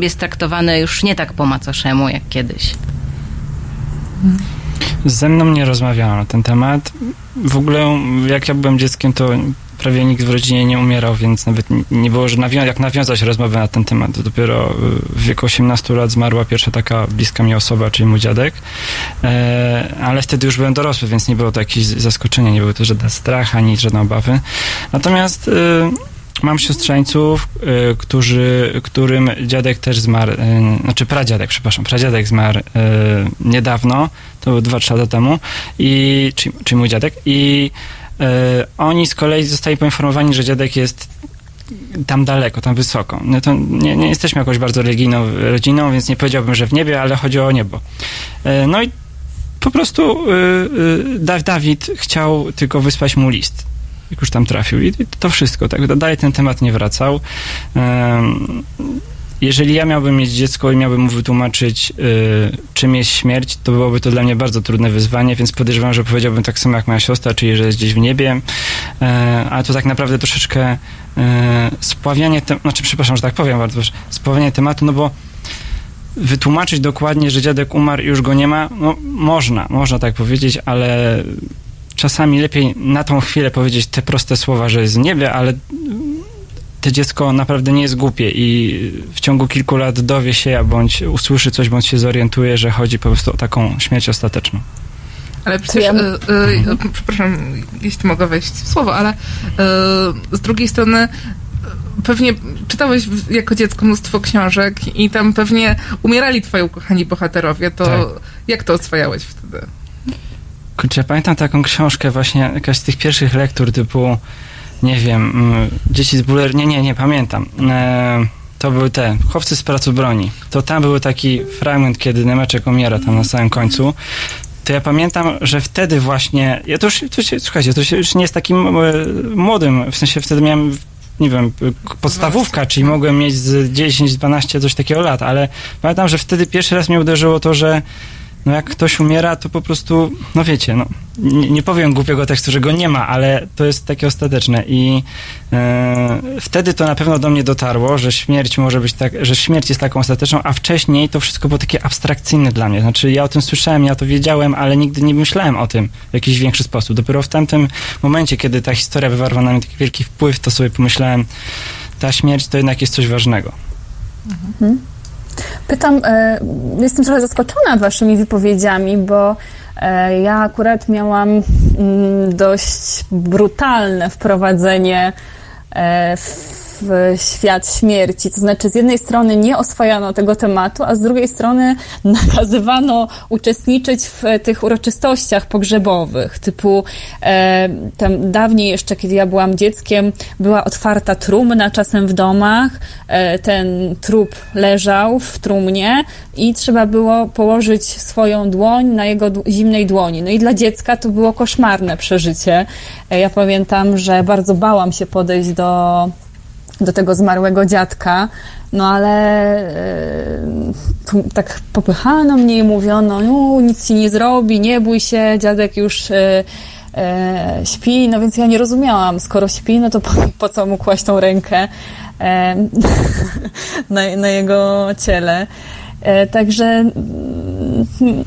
jest traktowany już nie tak po macoszemu jak kiedyś. Ze mną nie rozmawiano na ten temat. W ogóle, jak ja byłem dzieckiem, to prawie nikt w rodzinie nie umierał, więc nawet nie było, że nawią- jak nawiązać rozmowę na ten temat. Dopiero y, w wieku 18 lat zmarła pierwsza taka bliska mi osoba, czyli mój dziadek. E, ale wtedy już byłem dorosły, więc nie było to jakieś zaskoczenie, nie było to żaden strach, ani żadne obawy. Natomiast y, mam siostrzeńców, y, którzy, którym dziadek też zmarł, znaczy pradziadek, przepraszam, pradziadek zmarł niedawno, to było 2-3 lata temu, i, czyli, czyli mój dziadek, i oni z kolei zostali poinformowani, że dziadek jest tam daleko, tam wysoko. No to nie, nie jesteśmy jakoś bardzo religijną rodziną, więc nie powiedziałbym, że w niebie, ale chodzi o niebo. Y, no i po prostu Da- Dawid chciał tylko wysłać mu list. Jak już tam trafił. I to wszystko. Tak, dalej ten temat nie wracał. Jeżeli ja miałbym mieć dziecko i miałbym mu wytłumaczyć, y, czym jest śmierć, to byłoby to dla mnie bardzo trudne wyzwanie, więc podejrzewam, że powiedziałbym tak samo jak moja siostra, czyli że jest gdzieś w niebie, e, ale to tak naprawdę troszeczkę e, spławianie, te, znaczy przepraszam, że tak powiem, bardzo spławianie tematu, no bo wytłumaczyć dokładnie, że dziadek umarł i już go nie ma, no można, można tak powiedzieć, ale czasami lepiej na tą chwilę powiedzieć te proste słowa, że jest w niebie, ale to dziecko naprawdę nie jest głupie i w ciągu kilku lat dowie się, bądź usłyszy coś, bądź się zorientuje, że chodzi po prostu o taką śmierć ostateczną. Ale przecież, ja- e, e, przepraszam, jeśli mogę wejść w słowo, ale z drugiej strony pewnie czytałeś jako dziecko mnóstwo książek i tam pewnie umierali twoi ukochani bohaterowie, to Tak. jak to oswajałeś wtedy? Kurczę, ja pamiętam taką książkę właśnie, jakaś z tych pierwszych lektur typu, nie wiem, mm, Dzieci z Buller, nie, nie, nie, pamiętam. E, to były te, Chłopcy z pracy broni. To tam był taki fragment, kiedy Nemeczek umiera tam na samym końcu. To ja pamiętam, że wtedy właśnie, ja to już, to się, słuchajcie, to się już nie jest takim e, młodym, w sensie wtedy miałem nie wiem, podstawówka, czyli mogłem mieć z 10, 12, coś takiego lat, ale pamiętam, że wtedy pierwszy raz mnie uderzyło to, że no jak ktoś umiera, to po prostu, no wiecie, no, nie, nie powiem głupiego tekstu, że go nie ma, ale to jest takie ostateczne i e, wtedy to na pewno do mnie dotarło, że śmierć może być tak, że śmierć jest taką ostateczną, a wcześniej to wszystko było takie abstrakcyjne dla mnie. Znaczy ja o tym słyszałem, ja to wiedziałem, ale nigdy nie myślałem o tym w jakiś większy sposób. Dopiero w tamtym momencie, kiedy ta historia wywarła na mnie taki wielki wpływ, to sobie pomyślałem, ta śmierć to jednak jest coś ważnego. Pytam, e, jestem trochę zaskoczona waszymi wypowiedziami, bo e, ja akurat miałam mm, dość brutalne wprowadzenie e, w w świat śmierci. To znaczy, z jednej strony nie oswajano tego tematu, a z drugiej strony nakazywano uczestniczyć w tych uroczystościach pogrzebowych. Typu e, tam dawniej jeszcze, kiedy ja byłam dzieckiem, była otwarta trumna czasem w domach. E, ten trup leżał w trumnie i trzeba było położyć swoją dłoń na jego zimnej dłoni. No i dla dziecka to było koszmarne przeżycie. E, ja pamiętam, że bardzo bałam się podejść do do tego zmarłego dziadka, no ale e, tak popychano mnie i mówiono, no nic ci nie zrobi, nie bój się, dziadek już e, e, śpi, no więc ja nie rozumiałam, skoro śpi, no to po, po co mu kłaść tą rękę na, na jego ciele. Także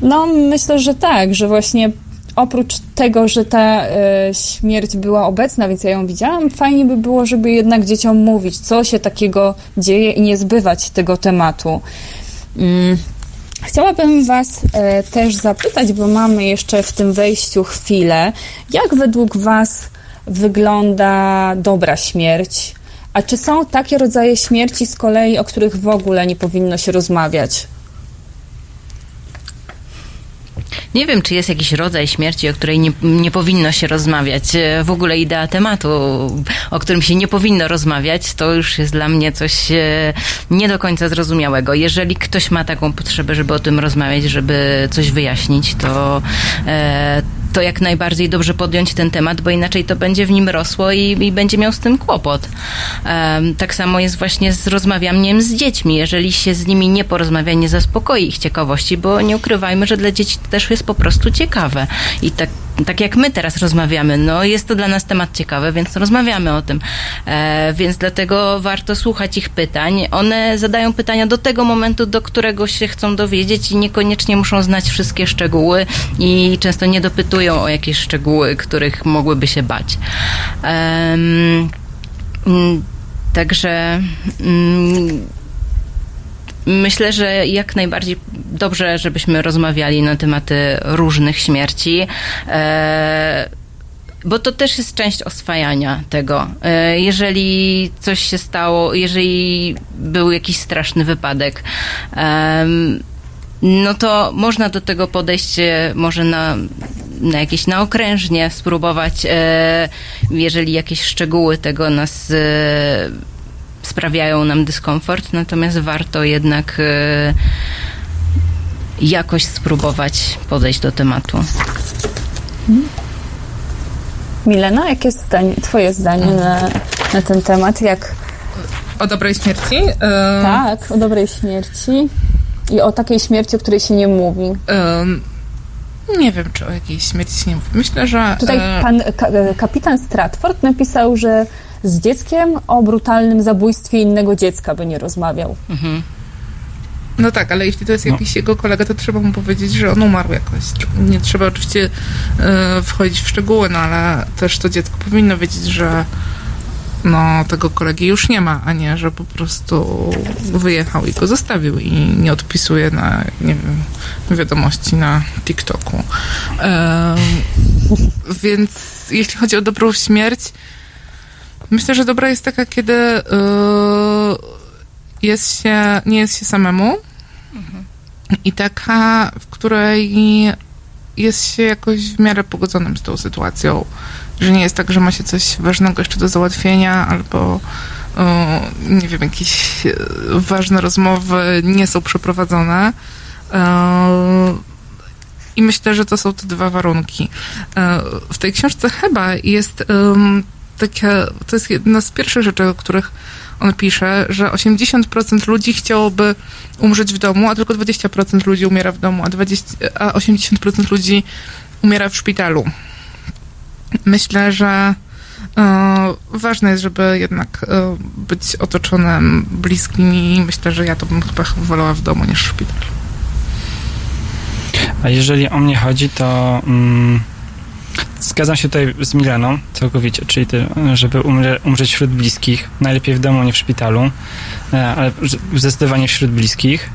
no myślę, że tak, że właśnie oprócz tego, że ta e, śmierć była obecna, więc ja ją widziałam, fajnie by było, żeby jednak dzieciom mówić, co się takiego dzieje i nie zbywać tego tematu. Mm. Chciałabym Was e, też zapytać, bo mamy jeszcze w tym wejściu chwilę, jak według Was wygląda dobra śmierć? A czy są takie rodzaje śmierci z kolei, o których w ogóle nie powinno się rozmawiać? Nie wiem, czy jest jakiś rodzaj śmierci, o której nie, nie powinno się rozmawiać. E, W ogóle idea tematu, o którym się nie powinno rozmawiać, to już jest dla mnie coś e, nie do końca zrozumiałego. Jeżeli ktoś ma taką potrzebę, żeby o tym rozmawiać, żeby coś wyjaśnić, to, e, to jak najbardziej dobrze podjąć ten temat, bo inaczej to będzie w nim rosło i, i będzie miał z tym kłopot. Em, Tak samo jest właśnie z rozmawianiem z dziećmi. Jeżeli się z nimi nie porozmawia, nie zaspokoi ich ciekawości, bo nie ukrywajmy, że dla dzieci to też jest po prostu ciekawe. I tak, tak jak my teraz rozmawiamy, no jest to dla nas temat ciekawy, więc rozmawiamy o tym. E, więc dlatego warto słuchać ich pytań. One zadają pytania do tego momentu, do którego się chcą dowiedzieć i niekoniecznie muszą znać wszystkie szczegóły i często nie dopytują o jakieś szczegóły, których mogłyby się bać. Em, mm, Także mm, myślę, że jak najbardziej dobrze, żebyśmy rozmawiali na tematy różnych śmierci. E, bo to też jest część oswajania tego. E, Jeżeli coś się stało, jeżeli był jakiś straszny wypadek, no to można do tego podejść e, może na, na jakieś naokrężnie, spróbować, e, jeżeli jakieś szczegóły tego nas sprawiają nam dyskomfort, natomiast warto jednak e, jakoś spróbować podejść do tematu. Milena, jakie jest zdanie, Twoje zdanie na, na ten temat? Jak O dobrej śmierci? E, tak, o dobrej śmierci i o takiej śmierci, o której się nie mówi. nie wiem, czy o jakiejś śmierci się nie mówi. Myślę, że... Tutaj e, pan ka, kapitan Stratford napisał, że z dzieckiem o brutalnym zabójstwie innego dziecka by nie rozmawiał. Mhm. No tak, ale jeśli to jest jakiś jego kolega, to trzeba mu powiedzieć, że on umarł jakoś. Nie trzeba oczywiście e, wchodzić w szczegóły, no ale też to dziecko powinno wiedzieć, że no, tego kolegi już nie ma, a nie, że po prostu wyjechał i go zostawił i nie odpisuje na, nie wiem, wiadomości na TikToku. E, więc jeśli chodzi o dobrą śmierć, Myślę, że dobra jest taka, kiedy y, jest się, nie jest się samemu i taka, w której jest się jakoś w miarę pogodzonym z tą sytuacją. Że nie jest tak, że ma się coś ważnego jeszcze do załatwienia albo y, nie wiem, jakieś y, ważne rozmowy nie są przeprowadzone. Y, I myślę, że to są te dwa warunki. Y, W tej książce chyba jest takie, to jest jedna z pierwszych rzeczy, o których on pisze, że 80% ludzi chciałoby umrzeć w domu, a tylko 20% ludzi umiera w domu, a, 20, a 80% ludzi umiera w szpitalu. Myślę, że e, ważne jest, żeby jednak e, być otoczonym bliskimi. Myślę, że ja to bym chyba wolała w domu niż w szpitalu. A jeżeli o mnie chodzi, to mm, zgadzam się tutaj z Mileną całkowicie, czyli to, żeby umrze, umrzeć wśród bliskich, najlepiej w domu, nie w szpitalu, e, ale zdecydowanie wśród bliskich.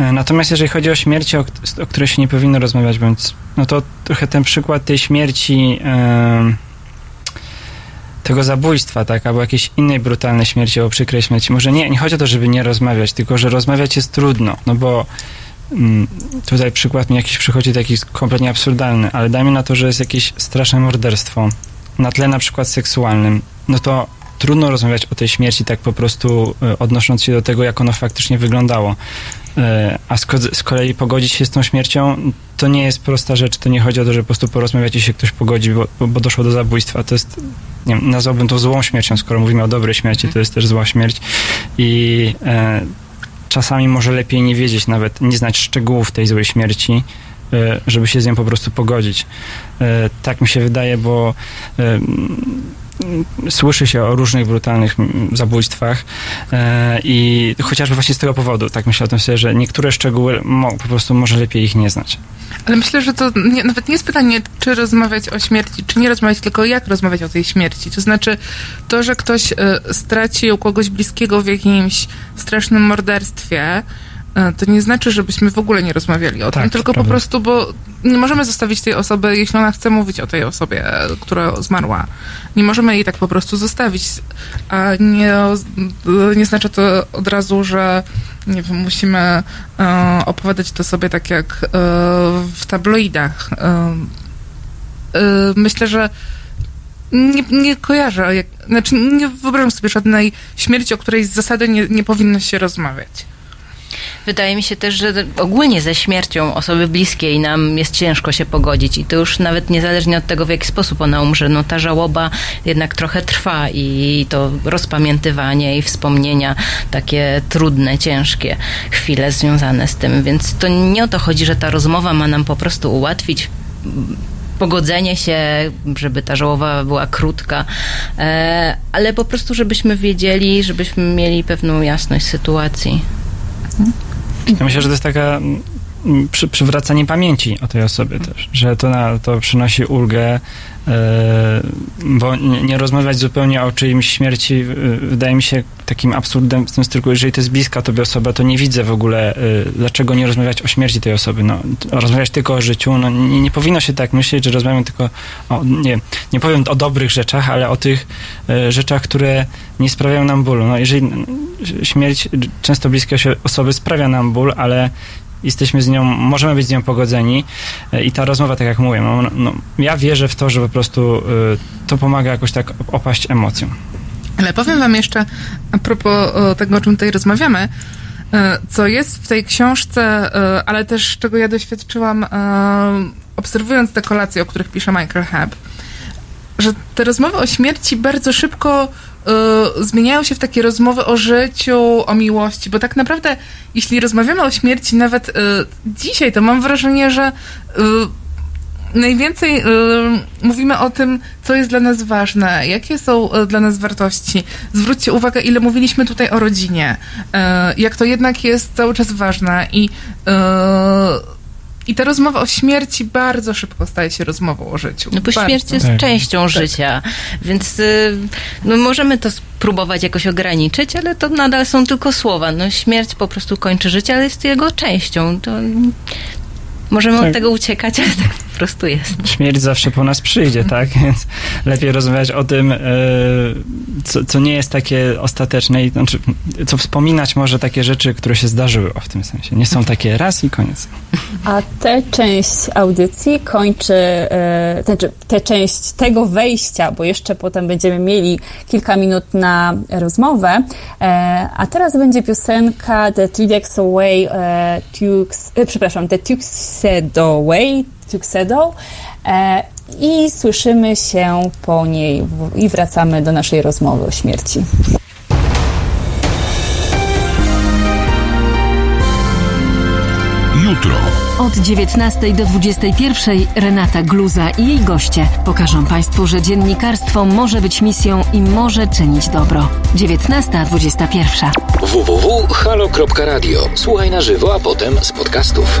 E, Natomiast jeżeli chodzi o śmierć, o, o której się nie powinno rozmawiać, bądź, no to trochę ten przykład tej śmierci, tego zabójstwa, tak, albo jakiejś innej brutalnej śmierci, albo przykrej śmierci. Może nie, nie chodzi o to, żeby nie rozmawiać, tylko że rozmawiać jest trudno, no bo tutaj przykład mi jakiś przychodzi taki kompletnie absurdalny, ale dajmy na to, że jest jakieś straszne morderstwo na tle na przykład seksualnym, no to trudno rozmawiać o tej śmierci tak po prostu e, odnosząc się do tego, jak ono faktycznie wyglądało. E, A z, ko- z kolei pogodzić się z tą śmiercią to nie jest prosta rzecz. To nie chodzi o to, że po prostu porozmawiać i się ktoś pogodzi, bo- bo doszło do zabójstwa. To jest, nie wiem, nazwałbym to złą śmiercią, skoro mówimy o dobrej śmierci, to jest też zła śmierć. I e, czasami może lepiej nie wiedzieć, nawet nie znać szczegółów tej złej śmierci, żeby się z nią po prostu pogodzić. E, Tak mi się wydaje, bo e, słyszy się o różnych brutalnych zabójstwach e, i chociażby właśnie z tego powodu, tak myślę o tym sobie, że niektóre szczegóły po prostu może lepiej ich nie znać. Ale myślę, że to nie, nawet nie jest pytanie, czy rozmawiać o śmierci, czy nie rozmawiać, tylko jak rozmawiać o tej śmierci. To znaczy, to, że ktoś e, stracił kogoś bliskiego w jakimś strasznym morderstwie, e, to nie znaczy, żebyśmy w ogóle nie rozmawiali o Tak, tym, tylko po prawda. prostu, bo nie możemy zostawić tej osoby, jeśli ona chce mówić o tej osobie, e, która zmarła. Nie możemy jej tak po prostu zostawić. A nie, nie znaczy to od razu, że nie wiem, musimy e, opowiadać to sobie tak jak e, w tabloidach. E, e, myślę, że nie, nie kojarzę, jak, znaczy nie wyobrażam sobie żadnej śmierci, o której z zasady nie, nie powinno się rozmawiać. Wydaje mi się też, że ogólnie ze śmiercią osoby bliskiej nam jest ciężko się pogodzić i to już nawet niezależnie od tego, w jaki sposób ona umrze, no ta żałoba jednak trochę trwa i to rozpamiętywanie i wspomnienia takie trudne, ciężkie chwile związane z tym, więc to nie o to chodzi, że ta rozmowa ma nam po prostu ułatwić pogodzenie się, żeby ta żałoba była krótka, e, ale po prostu, żebyśmy wiedzieli, żebyśmy mieli pewną jasność sytuacji. Ja myślę, że to jest taka przy, przywracanie pamięci o tej osobie też, że to, na, to przynosi ulgę, e, bo nie, nie rozmawiać zupełnie o czyimś śmierci e, wydaje mi się takim absurdem w tym stylu, jeżeli to jest bliska tobie osoba, to nie widzę w ogóle, e, dlaczego nie rozmawiać o śmierci tej osoby. No, rozmawiać tylko o życiu, no, nie, nie powinno się tak myśleć, że rozmawiamy tylko o, nie, nie powiem o dobrych rzeczach, ale o tych e, rzeczach, które nie sprawiają nam bólu. No, jeżeli śmierć często bliskiej osoby sprawia nam ból, ale jesteśmy z nią, możemy być z nią pogodzeni e, i ta rozmowa, tak jak mówię, no, no, ja wierzę w to, że po prostu e, to pomaga jakoś tak opaść emocjom. Ale powiem wam jeszcze, a propos e, tego, o czym tutaj rozmawiamy, co jest w tej książce, ale też czego ja doświadczyłam, obserwując te kolacje, o których pisze Michael Hebb, że te rozmowy o śmierci bardzo szybko e, zmieniają się w takie rozmowy o życiu, o miłości, bo tak naprawdę, jeśli rozmawiamy o śmierci nawet e, dzisiaj, to mam wrażenie, że e, najwięcej y, mówimy o tym, co jest dla nas ważne, jakie są y, dla nas wartości. Zwróćcie uwagę, ile mówiliśmy tutaj o rodzinie, y, jak to jednak jest cały czas ważne i y, i ta rozmowa o śmierci bardzo szybko staje się rozmową o życiu. No bo Bardzo. śmierć jest Tak. częścią życia, więc y, no możemy to spróbować jakoś ograniczyć, ale to nadal są tylko słowa. No śmierć po prostu kończy życie, ale jest jego częścią. To możemy Tak. od tego uciekać, ale tak prostu jest. Śmierć zawsze po nas przyjdzie, tak? Więc lepiej rozmawiać o tym, e, co, co nie jest takie ostateczne i znaczy, co wspominać może takie rzeczy, które się zdarzyły o w tym sensie. Nie są takie raz i koniec. A tę część audycji kończy, e, znaczy tę część tego wejścia, bo jeszcze potem będziemy mieli kilka minut na rozmowę. E, a teraz będzie piosenka The Decks Away, e, e, przepraszam, The Tuxedo Way, Tuxedo. E, I słyszymy się po niej i wracamy do naszej rozmowy o śmierci. Jutro. Od 19 do 21 Renata Gluza i jej goście pokażą Państwu, że dziennikarstwo może być misją i może czynić dobro. 19.21. www.halo.radio. Słuchaj na żywo, a potem z podcastów.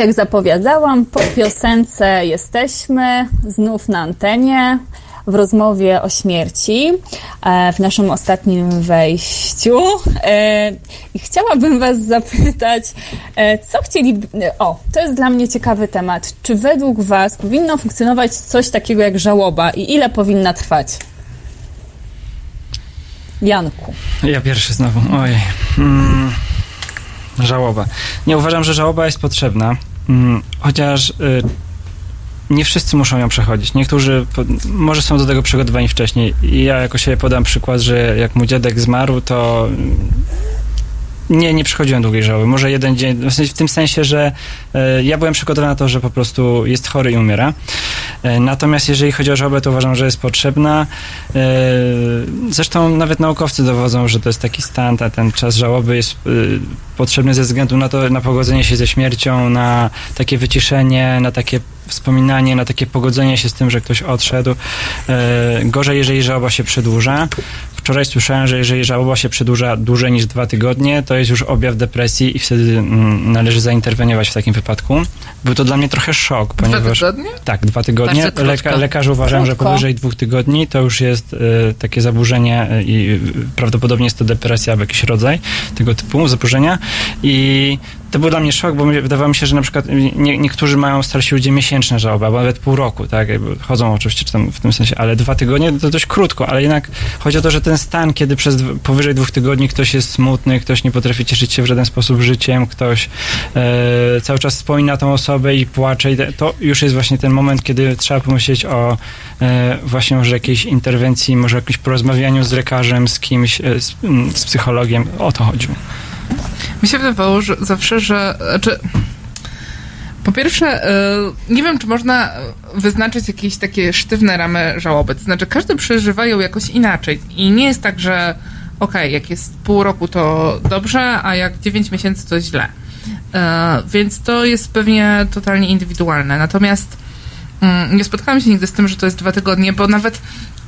Jak zapowiadałam, po piosence jesteśmy znów na antenie w rozmowie o śmierci e, w naszym ostatnim wejściu. E, I chciałabym Was zapytać, e, co chcieli. O, to jest dla mnie ciekawy temat. Czy według Was powinno funkcjonować coś takiego jak żałoba i ile powinna trwać? Janku. Ja pierwszy znowu. Ojej. Mm. Żałoba. Nie uważam, że żałoba jest potrzebna, chociaż y, nie wszyscy muszą ją przechodzić. Niektórzy może są do tego przygotowani wcześniej. Ja jako siebie podam przykład, że jak mój dziadek zmarł, to mm, nie, nie przechodziłem długiej żałoby. Może jeden dzień, w, tym sensie, że e, ja byłem przygotowany na to, że po prostu jest chory i umiera. E, natomiast jeżeli chodzi o żałobę, to uważam, że jest potrzebna. E, zresztą nawet naukowcy dowodzą, że to jest taki stan, a ten czas żałoby jest e, potrzebny ze względu na to, na pogodzenie się ze śmiercią, na takie wyciszenie, na takie wspominanie, na takie pogodzenie się z tym, że ktoś odszedł. E, gorzej, jeżeli żałoba się przedłuża. Wczoraj słyszałem, że jeżeli żałoba się przedłuża dłużej niż dwa tygodnie, to jest już objaw depresji i wtedy mm, należy zainterweniować w takim wypadku. Był to dla mnie trochę szok, Dwa ponieważ... tygodnie? Tak, dwa tygodnie. Leka, lekarze uważają, że powyżej dwóch tygodni to już jest e, takie zaburzenie e, i e, prawdopodobnie jest to depresja albo jakiś rodzaj tego typu zaburzenia. I to był dla mnie szok, bo wydawało mi się, że na przykład nie, niektórzy mają starsi ludzie miesięczne żałoby, albo nawet pół roku, tak, chodzą oczywiście w tym sensie, ale dwa tygodnie to dość krótko, ale jednak chodzi o to, że ten stan, kiedy przez powyżej dwóch tygodni ktoś jest smutny, ktoś nie potrafi cieszyć się w żaden sposób życiem, ktoś e, cały czas wspomina tą osobę i płacze, i to już jest właśnie ten moment, kiedy trzeba pomyśleć o e, właśnie może jakiejś interwencji, może jakimś porozmawianiu z lekarzem, z kimś, e, z, z psychologiem, o to chodziło. Mi się wydawało że zawsze, że. Znaczy, po pierwsze, e, nie wiem, czy można wyznaczyć jakieś takie sztywne ramy żałoby. To znaczy, każdy przeżywa ją jakoś inaczej. I nie jest tak, że okej, jak jest pół roku, to dobrze, a jak 9 miesięcy, to źle. E, Więc to jest pewnie totalnie indywidualne. Natomiast mm, nie spotkałam się nigdy z tym, że to jest dwa tygodnie, bo nawet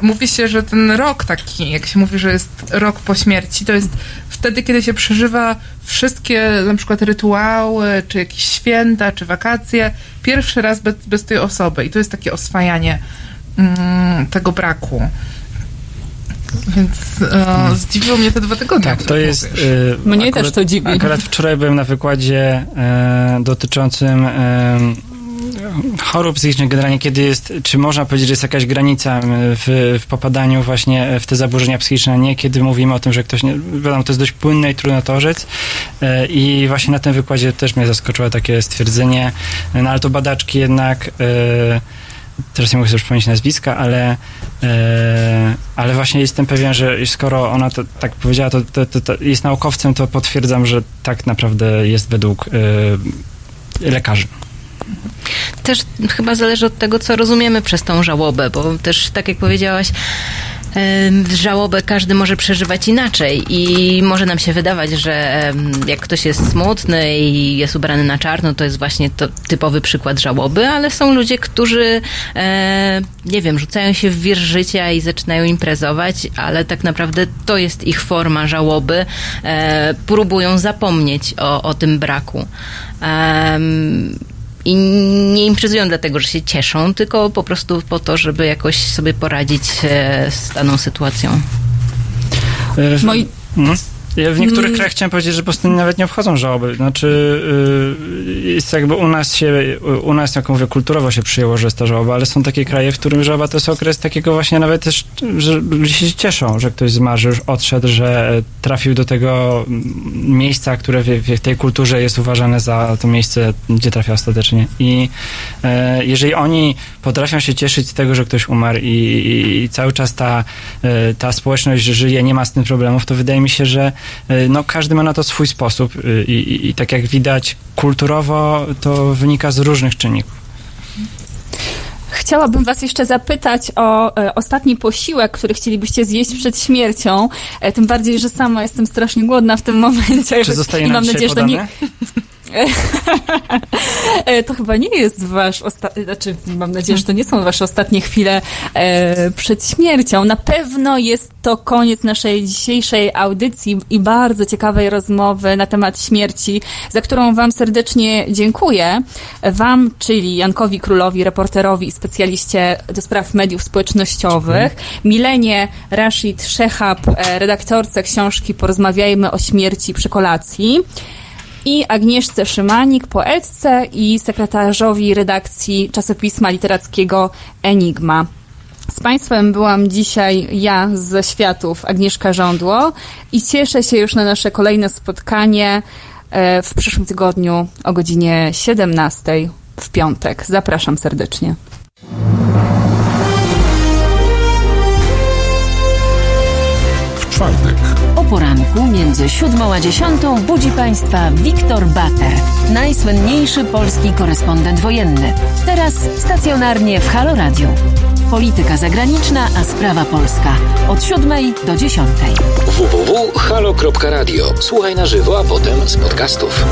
mówi się, że ten rok taki, jak się mówi, że jest rok po śmierci, to jest wtedy, kiedy się przeżywa wszystkie na przykład rytuały, czy jakieś święta, czy wakacje, pierwszy raz bez, bez tej osoby. I to jest takie oswajanie mm, tego braku. Więc e, zdziwiło mnie te dwa tygodnie. Tak, to jest. e, Mnie też to dziwi. Akurat wczoraj byłem na wykładzie e, dotyczącym e, chorób psychicznych generalnie, kiedy jest, czy można powiedzieć, że jest jakaś granica w, w popadaniu właśnie w te zaburzenia psychiczne, nie kiedy mówimy o tym, że ktoś, nie, wiadomo, to jest dość płynne i trudno to orzec e, i właśnie na tym wykładzie też mnie zaskoczyło takie stwierdzenie, no ale to badaczki jednak e, teraz nie mogę sobie przypomnieć nazwiska, ale, e, ale właśnie jestem pewien, że skoro ona to tak powiedziała, to, to, to, to jest naukowcem, to potwierdzam, że tak naprawdę jest według lekarzy. Też chyba zależy od tego, co rozumiemy przez tą żałobę, bo też, tak jak powiedziałaś, żałobę każdy może przeżywać inaczej i może nam się wydawać, że jak ktoś jest smutny i jest ubrany na czarno, to jest właśnie to typowy przykład żałoby, ale są ludzie, którzy e, nie wiem, rzucają się w wir życia i zaczynają imprezować, ale tak naprawdę to jest ich forma żałoby. E, próbują zapomnieć o, o tym braku. I nie imprezują dlatego, że się cieszą, tylko po prostu po to, żeby jakoś sobie poradzić e, z daną sytuacją. E, Moi, Mhm. Ja w niektórych Mm. krajach chciałem powiedzieć, że po prostu nawet nie obchodzą żałoby. Znaczy, y, jest jakby u nas się, u nas, jak mówię, kulturowo się przyjęło, że jest ta żałoba, ale są takie kraje, w którym żałoba to jest okres takiego właśnie nawet też, że ludzie się cieszą, że ktoś zmarł, że już odszedł, że trafił do tego mm, miejsca, które w, w tej kulturze jest uważane za to miejsce, gdzie trafia ostatecznie. I e, jeżeli oni potrafią się cieszyć z tego, że ktoś umarł i, i, i cały czas ta, e, ta społeczność żyje, nie ma z tym problemów, to wydaje mi się, że e, no, każdy ma na to swój sposób e, i, i, i tak jak widać kulturowo to wynika z różnych czynników. Chciałabym Was jeszcze zapytać o e, ostatni posiłek, który chcielibyście zjeść przed śmiercią. E, tym bardziej, że sama jestem strasznie głodna w tym momencie. Czy zostaje I mam nadzieję, że to nie, E, to chyba nie jest wasz ostatni, znaczy mam nadzieję, że to nie są wasze ostatnie chwile e, przed śmiercią. Na pewno jest to koniec naszej dzisiejszej audycji i bardzo ciekawej rozmowy na temat śmierci, za którą wam serdecznie dziękuję. Wam, czyli Jankowi Królowi, reporterowi i specjaliście do spraw mediów społecznościowych, Milenie Rashid Szechab, e, redaktorce książki Porozmawiajmy o śmierci przy kolacji i Agnieszce Szymanik, poetce i sekretarzowi redakcji czasopisma literackiego Enigma. Z Państwem byłam dzisiaj ja ze światów Agnieszka Żądło i cieszę się już na nasze kolejne spotkanie e, w przyszłym tygodniu o godzinie 17 w piątek. Zapraszam serdecznie. W czwartek poranku między siódmą a dziesiątą budzi Państwa Wiktor Bater, najsłynniejszy polski korespondent wojenny. Teraz stacjonarnie w Halo Radio. Polityka zagraniczna, a sprawa polska. Od siódmej do dziesiątej. www.halo.radio. Słuchaj na żywo, a potem z podcastów.